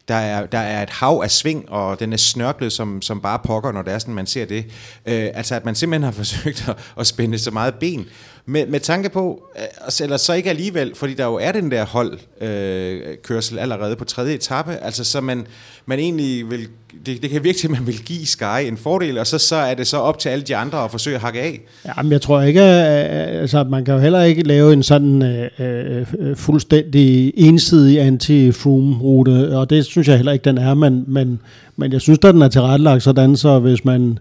der er, der er et hav af sving, og den er snørklet som, som bare pokker, når det er sådan, man ser det. Øh, altså, at man simpelthen har forsøgt at, at spænde så meget ben. Med, med tanke på, øh, altså, eller så ikke alligevel, fordi der jo er den der holdkørsel øh, allerede på tredje etape, altså så man, man egentlig vil, det, det kan virke til, at man vil give Sky en fordel, og så, så er det så op til alle de andre at forsøge at hakke af. Ja, men jeg tror ikke, øh, øh, altså man kan jo heller ikke lave en sådan øh, fuldstændig ensidig anti-Froome-rute, og det synes jeg heller ikke, den er, men, men, men jeg synes, da, den er tilrettelagt sådan, så hvis man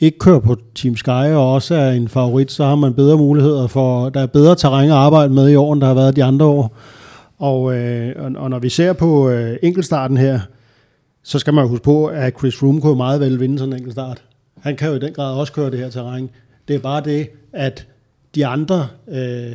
ikke kører på Team Sky og også er en favorit, så har man bedre muligheder for, der er bedre terræn at arbejde med i år, end der har været de andre år. Og, øh, og når vi ser på øh, enkeltstarten her, så skal man huske på, at Chris Froome kunne meget vel vinde sådan en enkeltstart. Han kan jo i den grad også køre det her terræn. Det er bare det, at de andre øh,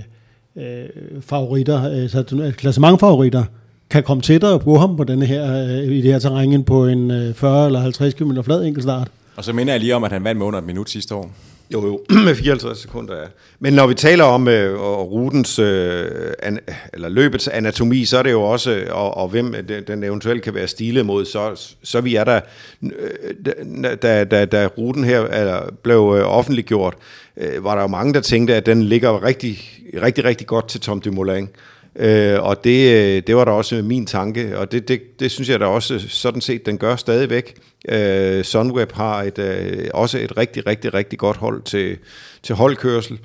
øh, favoritter, øh, klassementfavoritter, kan komme tættere på ham på denne her, øh, i det her terræn på en øh, 40 eller 50 km flad enkeltstart. Og så minder jeg lige om, at han vandt med under et minut sidste år. Jo, jo, med 54 sekunder, ja. Men når vi taler om øh, rutens, øh, an, eller løbets anatomi, så er det jo også, og, og hvem den eventuelt kan være stilet mod, så, så vi er der, øh, da, da, da ruten her eller, blev øh, offentliggjort, øh, var der jo mange, der tænkte, at den ligger rigtig, rigtig, rigtig godt til Tom Dumoulin. Øh, Øh, og det, øh, det var da også min tanke, og det, det, det synes jeg da også sådan set, den gør stadigvæk. Øh, Sunweb har et, øh, også et rigtig, rigtig, rigtig godt hold til, til holdkørsel.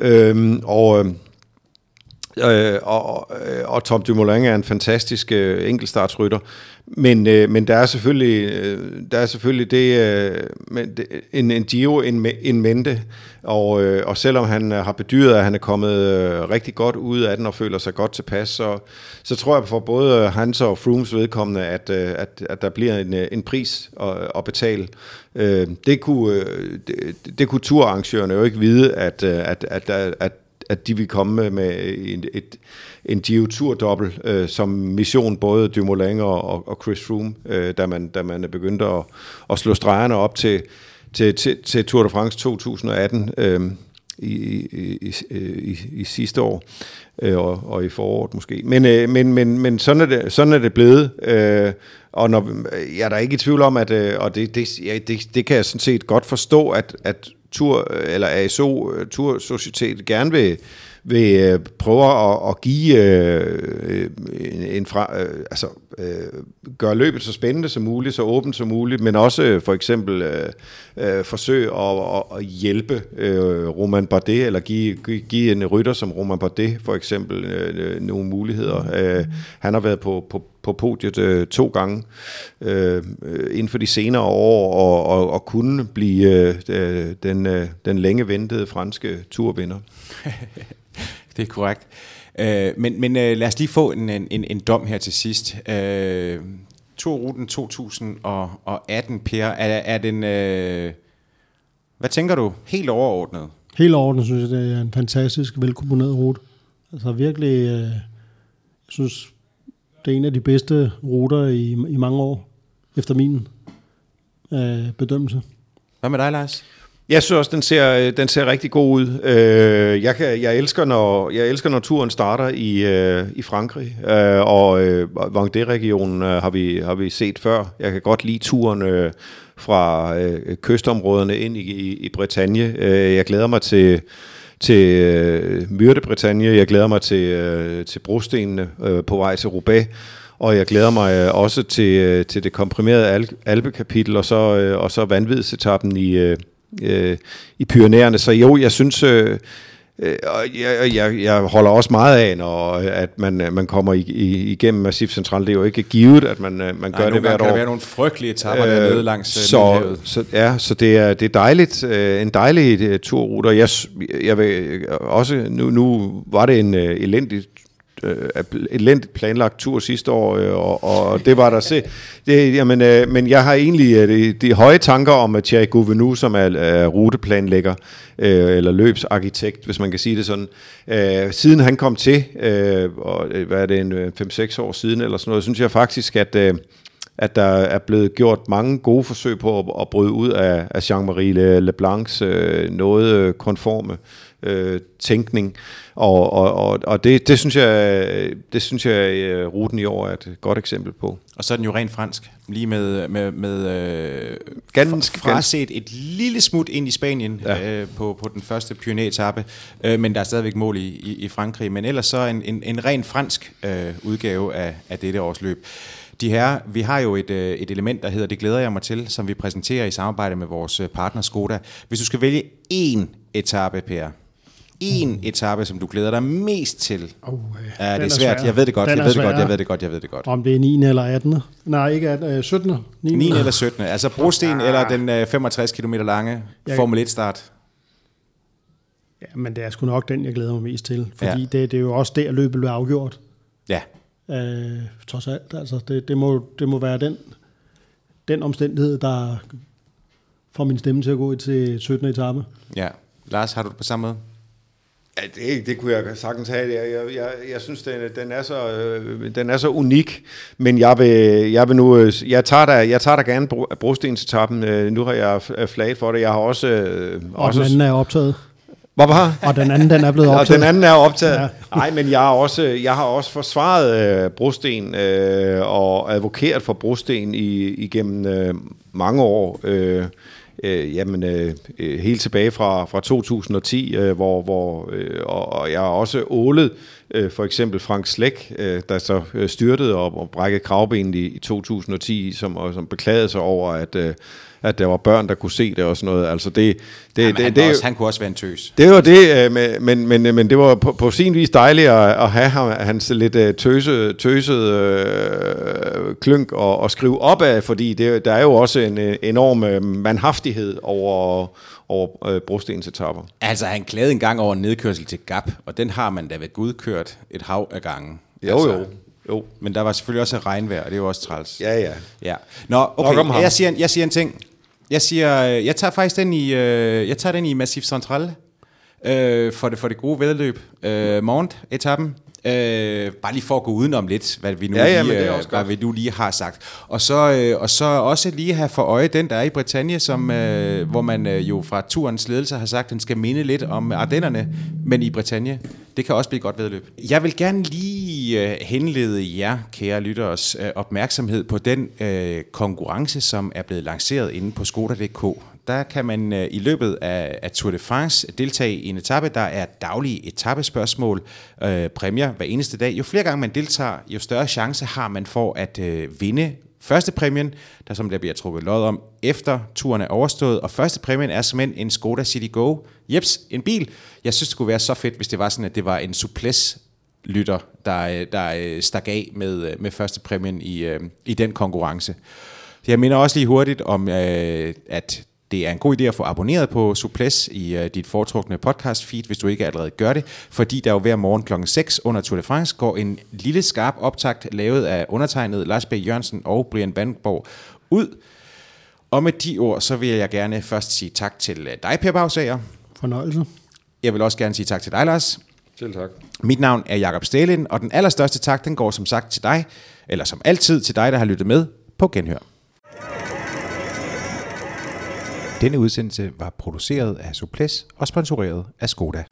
Øh, og... Øh, Øh, og, øh, og Tom Dumoulin er en fantastisk øh, enkeltstartsrytter. Men, øh, men der er selvfølgelig, øh, der er selvfølgelig det, øh, en, en Gio en, en mente, og, øh, og selvom han øh, har bedyret, at han er kommet øh, rigtig godt ud af den og føler sig godt tilpas, så, så tror jeg for både hans og Frooms vedkommende, at, øh, at, at der bliver en, øh, en pris at, at betale. Øh, det, kunne, øh, det, det kunne turarrangørerne jo ikke vide, at, at, at, at, at at de vil komme med en, et, en Giro Tour dobbelt øh, som mission, både Dumoulin og, og Chris Froome, øh, da, man, da man er begyndt at, at slå stregerne op til, til, til, til Tour de France 2018 øh, i, i, i, i, i sidste år, øh, og, og i foråret måske. Men, øh, men, men, men sådan, er det, sådan er det blevet, øh, og når, jeg er da ikke i tvivl om, at, øh, og det, det, ja, det, det kan jeg sådan set godt forstå, at, at Tur, øh, eller ASO, øh, Tur Societet, gerne vil, vil øh, prøve at, at give øh, øh, en, en fra, øh, altså øh, gøre løbet så spændende som muligt, så åbent som muligt, men også for eksempel øh, øh, forsøge at, at, at hjælpe øh, Roman Bardet, eller give, give en rytter som Roman Bardet for eksempel øh, nogle muligheder. Øh, han har været på, på, på podiet øh, to gange øh, inden for de senere år, og, og, og kunne blive øh, den, øh, den længe ventede franske turvinder. det er korrekt. Øh, men men øh, lad os lige få en, en, en dom her til sidst. Øh, Turruten 2018, Per, er, er den... Øh, hvad tænker du? Helt overordnet? Helt overordnet synes jeg, det er en fantastisk velkomponeret rute. Altså virkelig, øh, jeg synes, det er en af de bedste ruter i, i mange år, efter min øh, bedømmelse. Hvad med dig, Lars? Jeg synes også, den ser, den ser rigtig god ud. Øh, jeg, kan, jeg, elsker, når, jeg elsker, når turen starter i, øh, i Frankrig, øh, og øh, Vendée-regionen har, vi, har vi set før. Jeg kan godt lide turen fra kystområderne ind i, i, i Bretagne. jeg glæder mig til til øh, Myrte Jeg glæder mig til, øh, til brostenene øh, på vej til Roubaix. Og jeg glæder mig øh, også til, øh, til det komprimerede al- alpekapitel, og så, øh, og så vanvidsetappen i, øh, øh i Pyrenæerne. Så jo, jeg synes, Øh, og jeg, jeg, jeg holder også meget af, når at man, man kommer i, i, igennem Massiv Central. Det er jo ikke givet, at man, man Nej, gør det hvert kan år. der være nogle frygtelige etapper øh, dernede langs så, Middelhavet. så, ja, så det er, det er dejligt, øh, en dejlig øh, turrute. Og Jeg, jeg vil også, nu, nu var det en øh, elendig øh, elendigt planlagt tur sidste år, øh, og, og det var der se. Det, jamen, øh, men jeg har egentlig øh, de, de høje tanker om at Thierry Gouvenu, som er øh, ruteplanlægger, øh, eller løbsarkitekt, hvis man kan sige det sådan. Øh, siden han kom til, øh, og øh, hvad er det, en øh, 5-6 år siden, eller sådan noget, synes jeg faktisk, at... Øh, at der er blevet gjort mange gode forsøg på at, at bryde ud af, af Jean-Marie Le, Leblancs øh, noget øh, konforme øh, tænkning. Og, og, og, og det, det synes jeg, det synes jeg øh, ruten i år er et godt eksempel på. Og så er den jo rent fransk, lige med, med, med øh, Ganske, fra- fraset et lille smut ind i Spanien ja. øh, på, på den første pioneretappe, øh, men der er stadigvæk mål i, i, i Frankrig. Men ellers så en, en, en ren fransk øh, udgave af, af dette års løb. De her, vi har jo et, øh, et element, der hedder Det glæder jeg mig til, som vi præsenterer i samarbejde med vores øh, partner Skoda. Hvis du skal vælge én etape, Per, én etape, som du glæder dig mest til. Oh, Ja, det er svært. svær. Jeg ved det godt. Den Jeg ved det godt. Jeg ved det godt. Jeg ved det godt. Om det er 9. eller 18. Nej, ikke 18, øh, 17. 9. 9. eller 17. Altså brosten eller den øh, 65 km lange Jeg- Formel 1 start. Ja, men det er sgu nok den, jeg glæder mig mest til. Fordi ja. det, det er jo også der, løbet bliver afgjort. Ja. Øh, trods alt, altså. Det, det, må, det må være den, den omstændighed, der får min stemme til at gå til 17. etape. Ja. Lars, har du det på samme måde? Ja, det, det kunne jeg sagtens have. Jeg, jeg, jeg, jeg synes, den, den, er så, øh, den er så unik, men jeg vil, jeg vil nu, øh, jeg tager da, jeg tager da gerne bro, brostensetappen. Øh, nu har jeg f- flaget for det. Jeg har også... Øh, Og også den anden er optaget. Hvad var Og den anden, den er blevet Og optaget. den anden er optaget. Ja. Ja. Nej, men jeg har også, jeg har også forsvaret øh, brosten øh, og advokeret for brosten i, igennem øh, mange år. Øh, øh, jamen, øh, øh, helt tilbage fra, fra 2010, øh, hvor, hvor øh, og, og jeg har også ålet øh, for eksempel Frank Slæk, øh, der så øh, styrtede og, og brækkede kravbenet i, i 2010, som, og, som beklagede sig over, at, øh, at der var børn, der kunne se det og sådan noget. Altså det, det, Jamen, det, han, det, også, han kunne også være en tøs. det var det, øh, men, men, men, men det var på, på sin vis dejligt at, at have ham, hans lidt øh, tøse, tøsede øh, klynk og, og skrive op af, fordi det, der er jo også en øh, enorm øh, manhaftighed over, over øh, brostensetapper. Altså, han klagede engang over en nedkørsel til Gap, og den har man da ved Gud kørt et hav af gange. Jo, altså, jo. jo. Men der var selvfølgelig også regnvejr, og det er jo også træls. Ja, ja. Ja. Nå, okay, ham. jeg siger, jeg siger en ting. Jeg siger, øh, jeg tager faktisk den i, øh, jeg tager den i Massif Central, øh, for, det, for det gode vedløb. Øh, Mont-etappen. Øh, bare lige for at gå udenom lidt, hvad vi nu, Ja, ja, lige, øh, hvad vi nu lige har sagt. Og så, øh, og så også lige have for øje den, der er i Bretagne, som, øh, hvor man øh, jo fra turens ledelse har sagt, at den skal minde lidt om Ardennerne, men i Bretagne. Det kan også blive et godt vedløb. Jeg vil gerne lige øh, henlede jer, kære lytteres, øh, opmærksomhed på den øh, konkurrence, som er blevet lanceret inde på Skoda.dk. Der kan man øh, i løbet af, af Tour de France deltage i en etape, der er daglige etappespørgsmål, øh, præmier hver eneste dag. Jo flere gange man deltager, jo større chance har man for at øh, vinde første præmien, der som der bliver trukket lod om efter turen er overstået. Og første præmien er simpelthen en Skoda City Go. Jeps, en bil. Jeg synes, det kunne være så fedt, hvis det var sådan, at det var en suples lytter, der, øh, der øh, stak af med, øh, med første præmien i, i den konkurrence. Jeg minder også lige hurtigt om, øh, at det er en god idé at få abonneret på Suples i uh, dit foretrukne podcast feed, hvis du ikke allerede gør det, fordi der jo hver morgen kl. 6 under Tour de France går en lille skarp optakt lavet af undertegnet Lars B. Jørgensen og Brian Bandborg ud. Og med de ord, så vil jeg gerne først sige tak til øh, dig, Per Bagsager. Fornøjelse. Jeg vil også gerne sige tak til dig, Lars. Selv tak. Mit navn er Jakob Stalin, og den allerstørste tak, den går som sagt til dig, eller som altid til dig, der har lyttet med på Genhør. Denne udsendelse var produceret af Suples og sponsoreret af Skoda.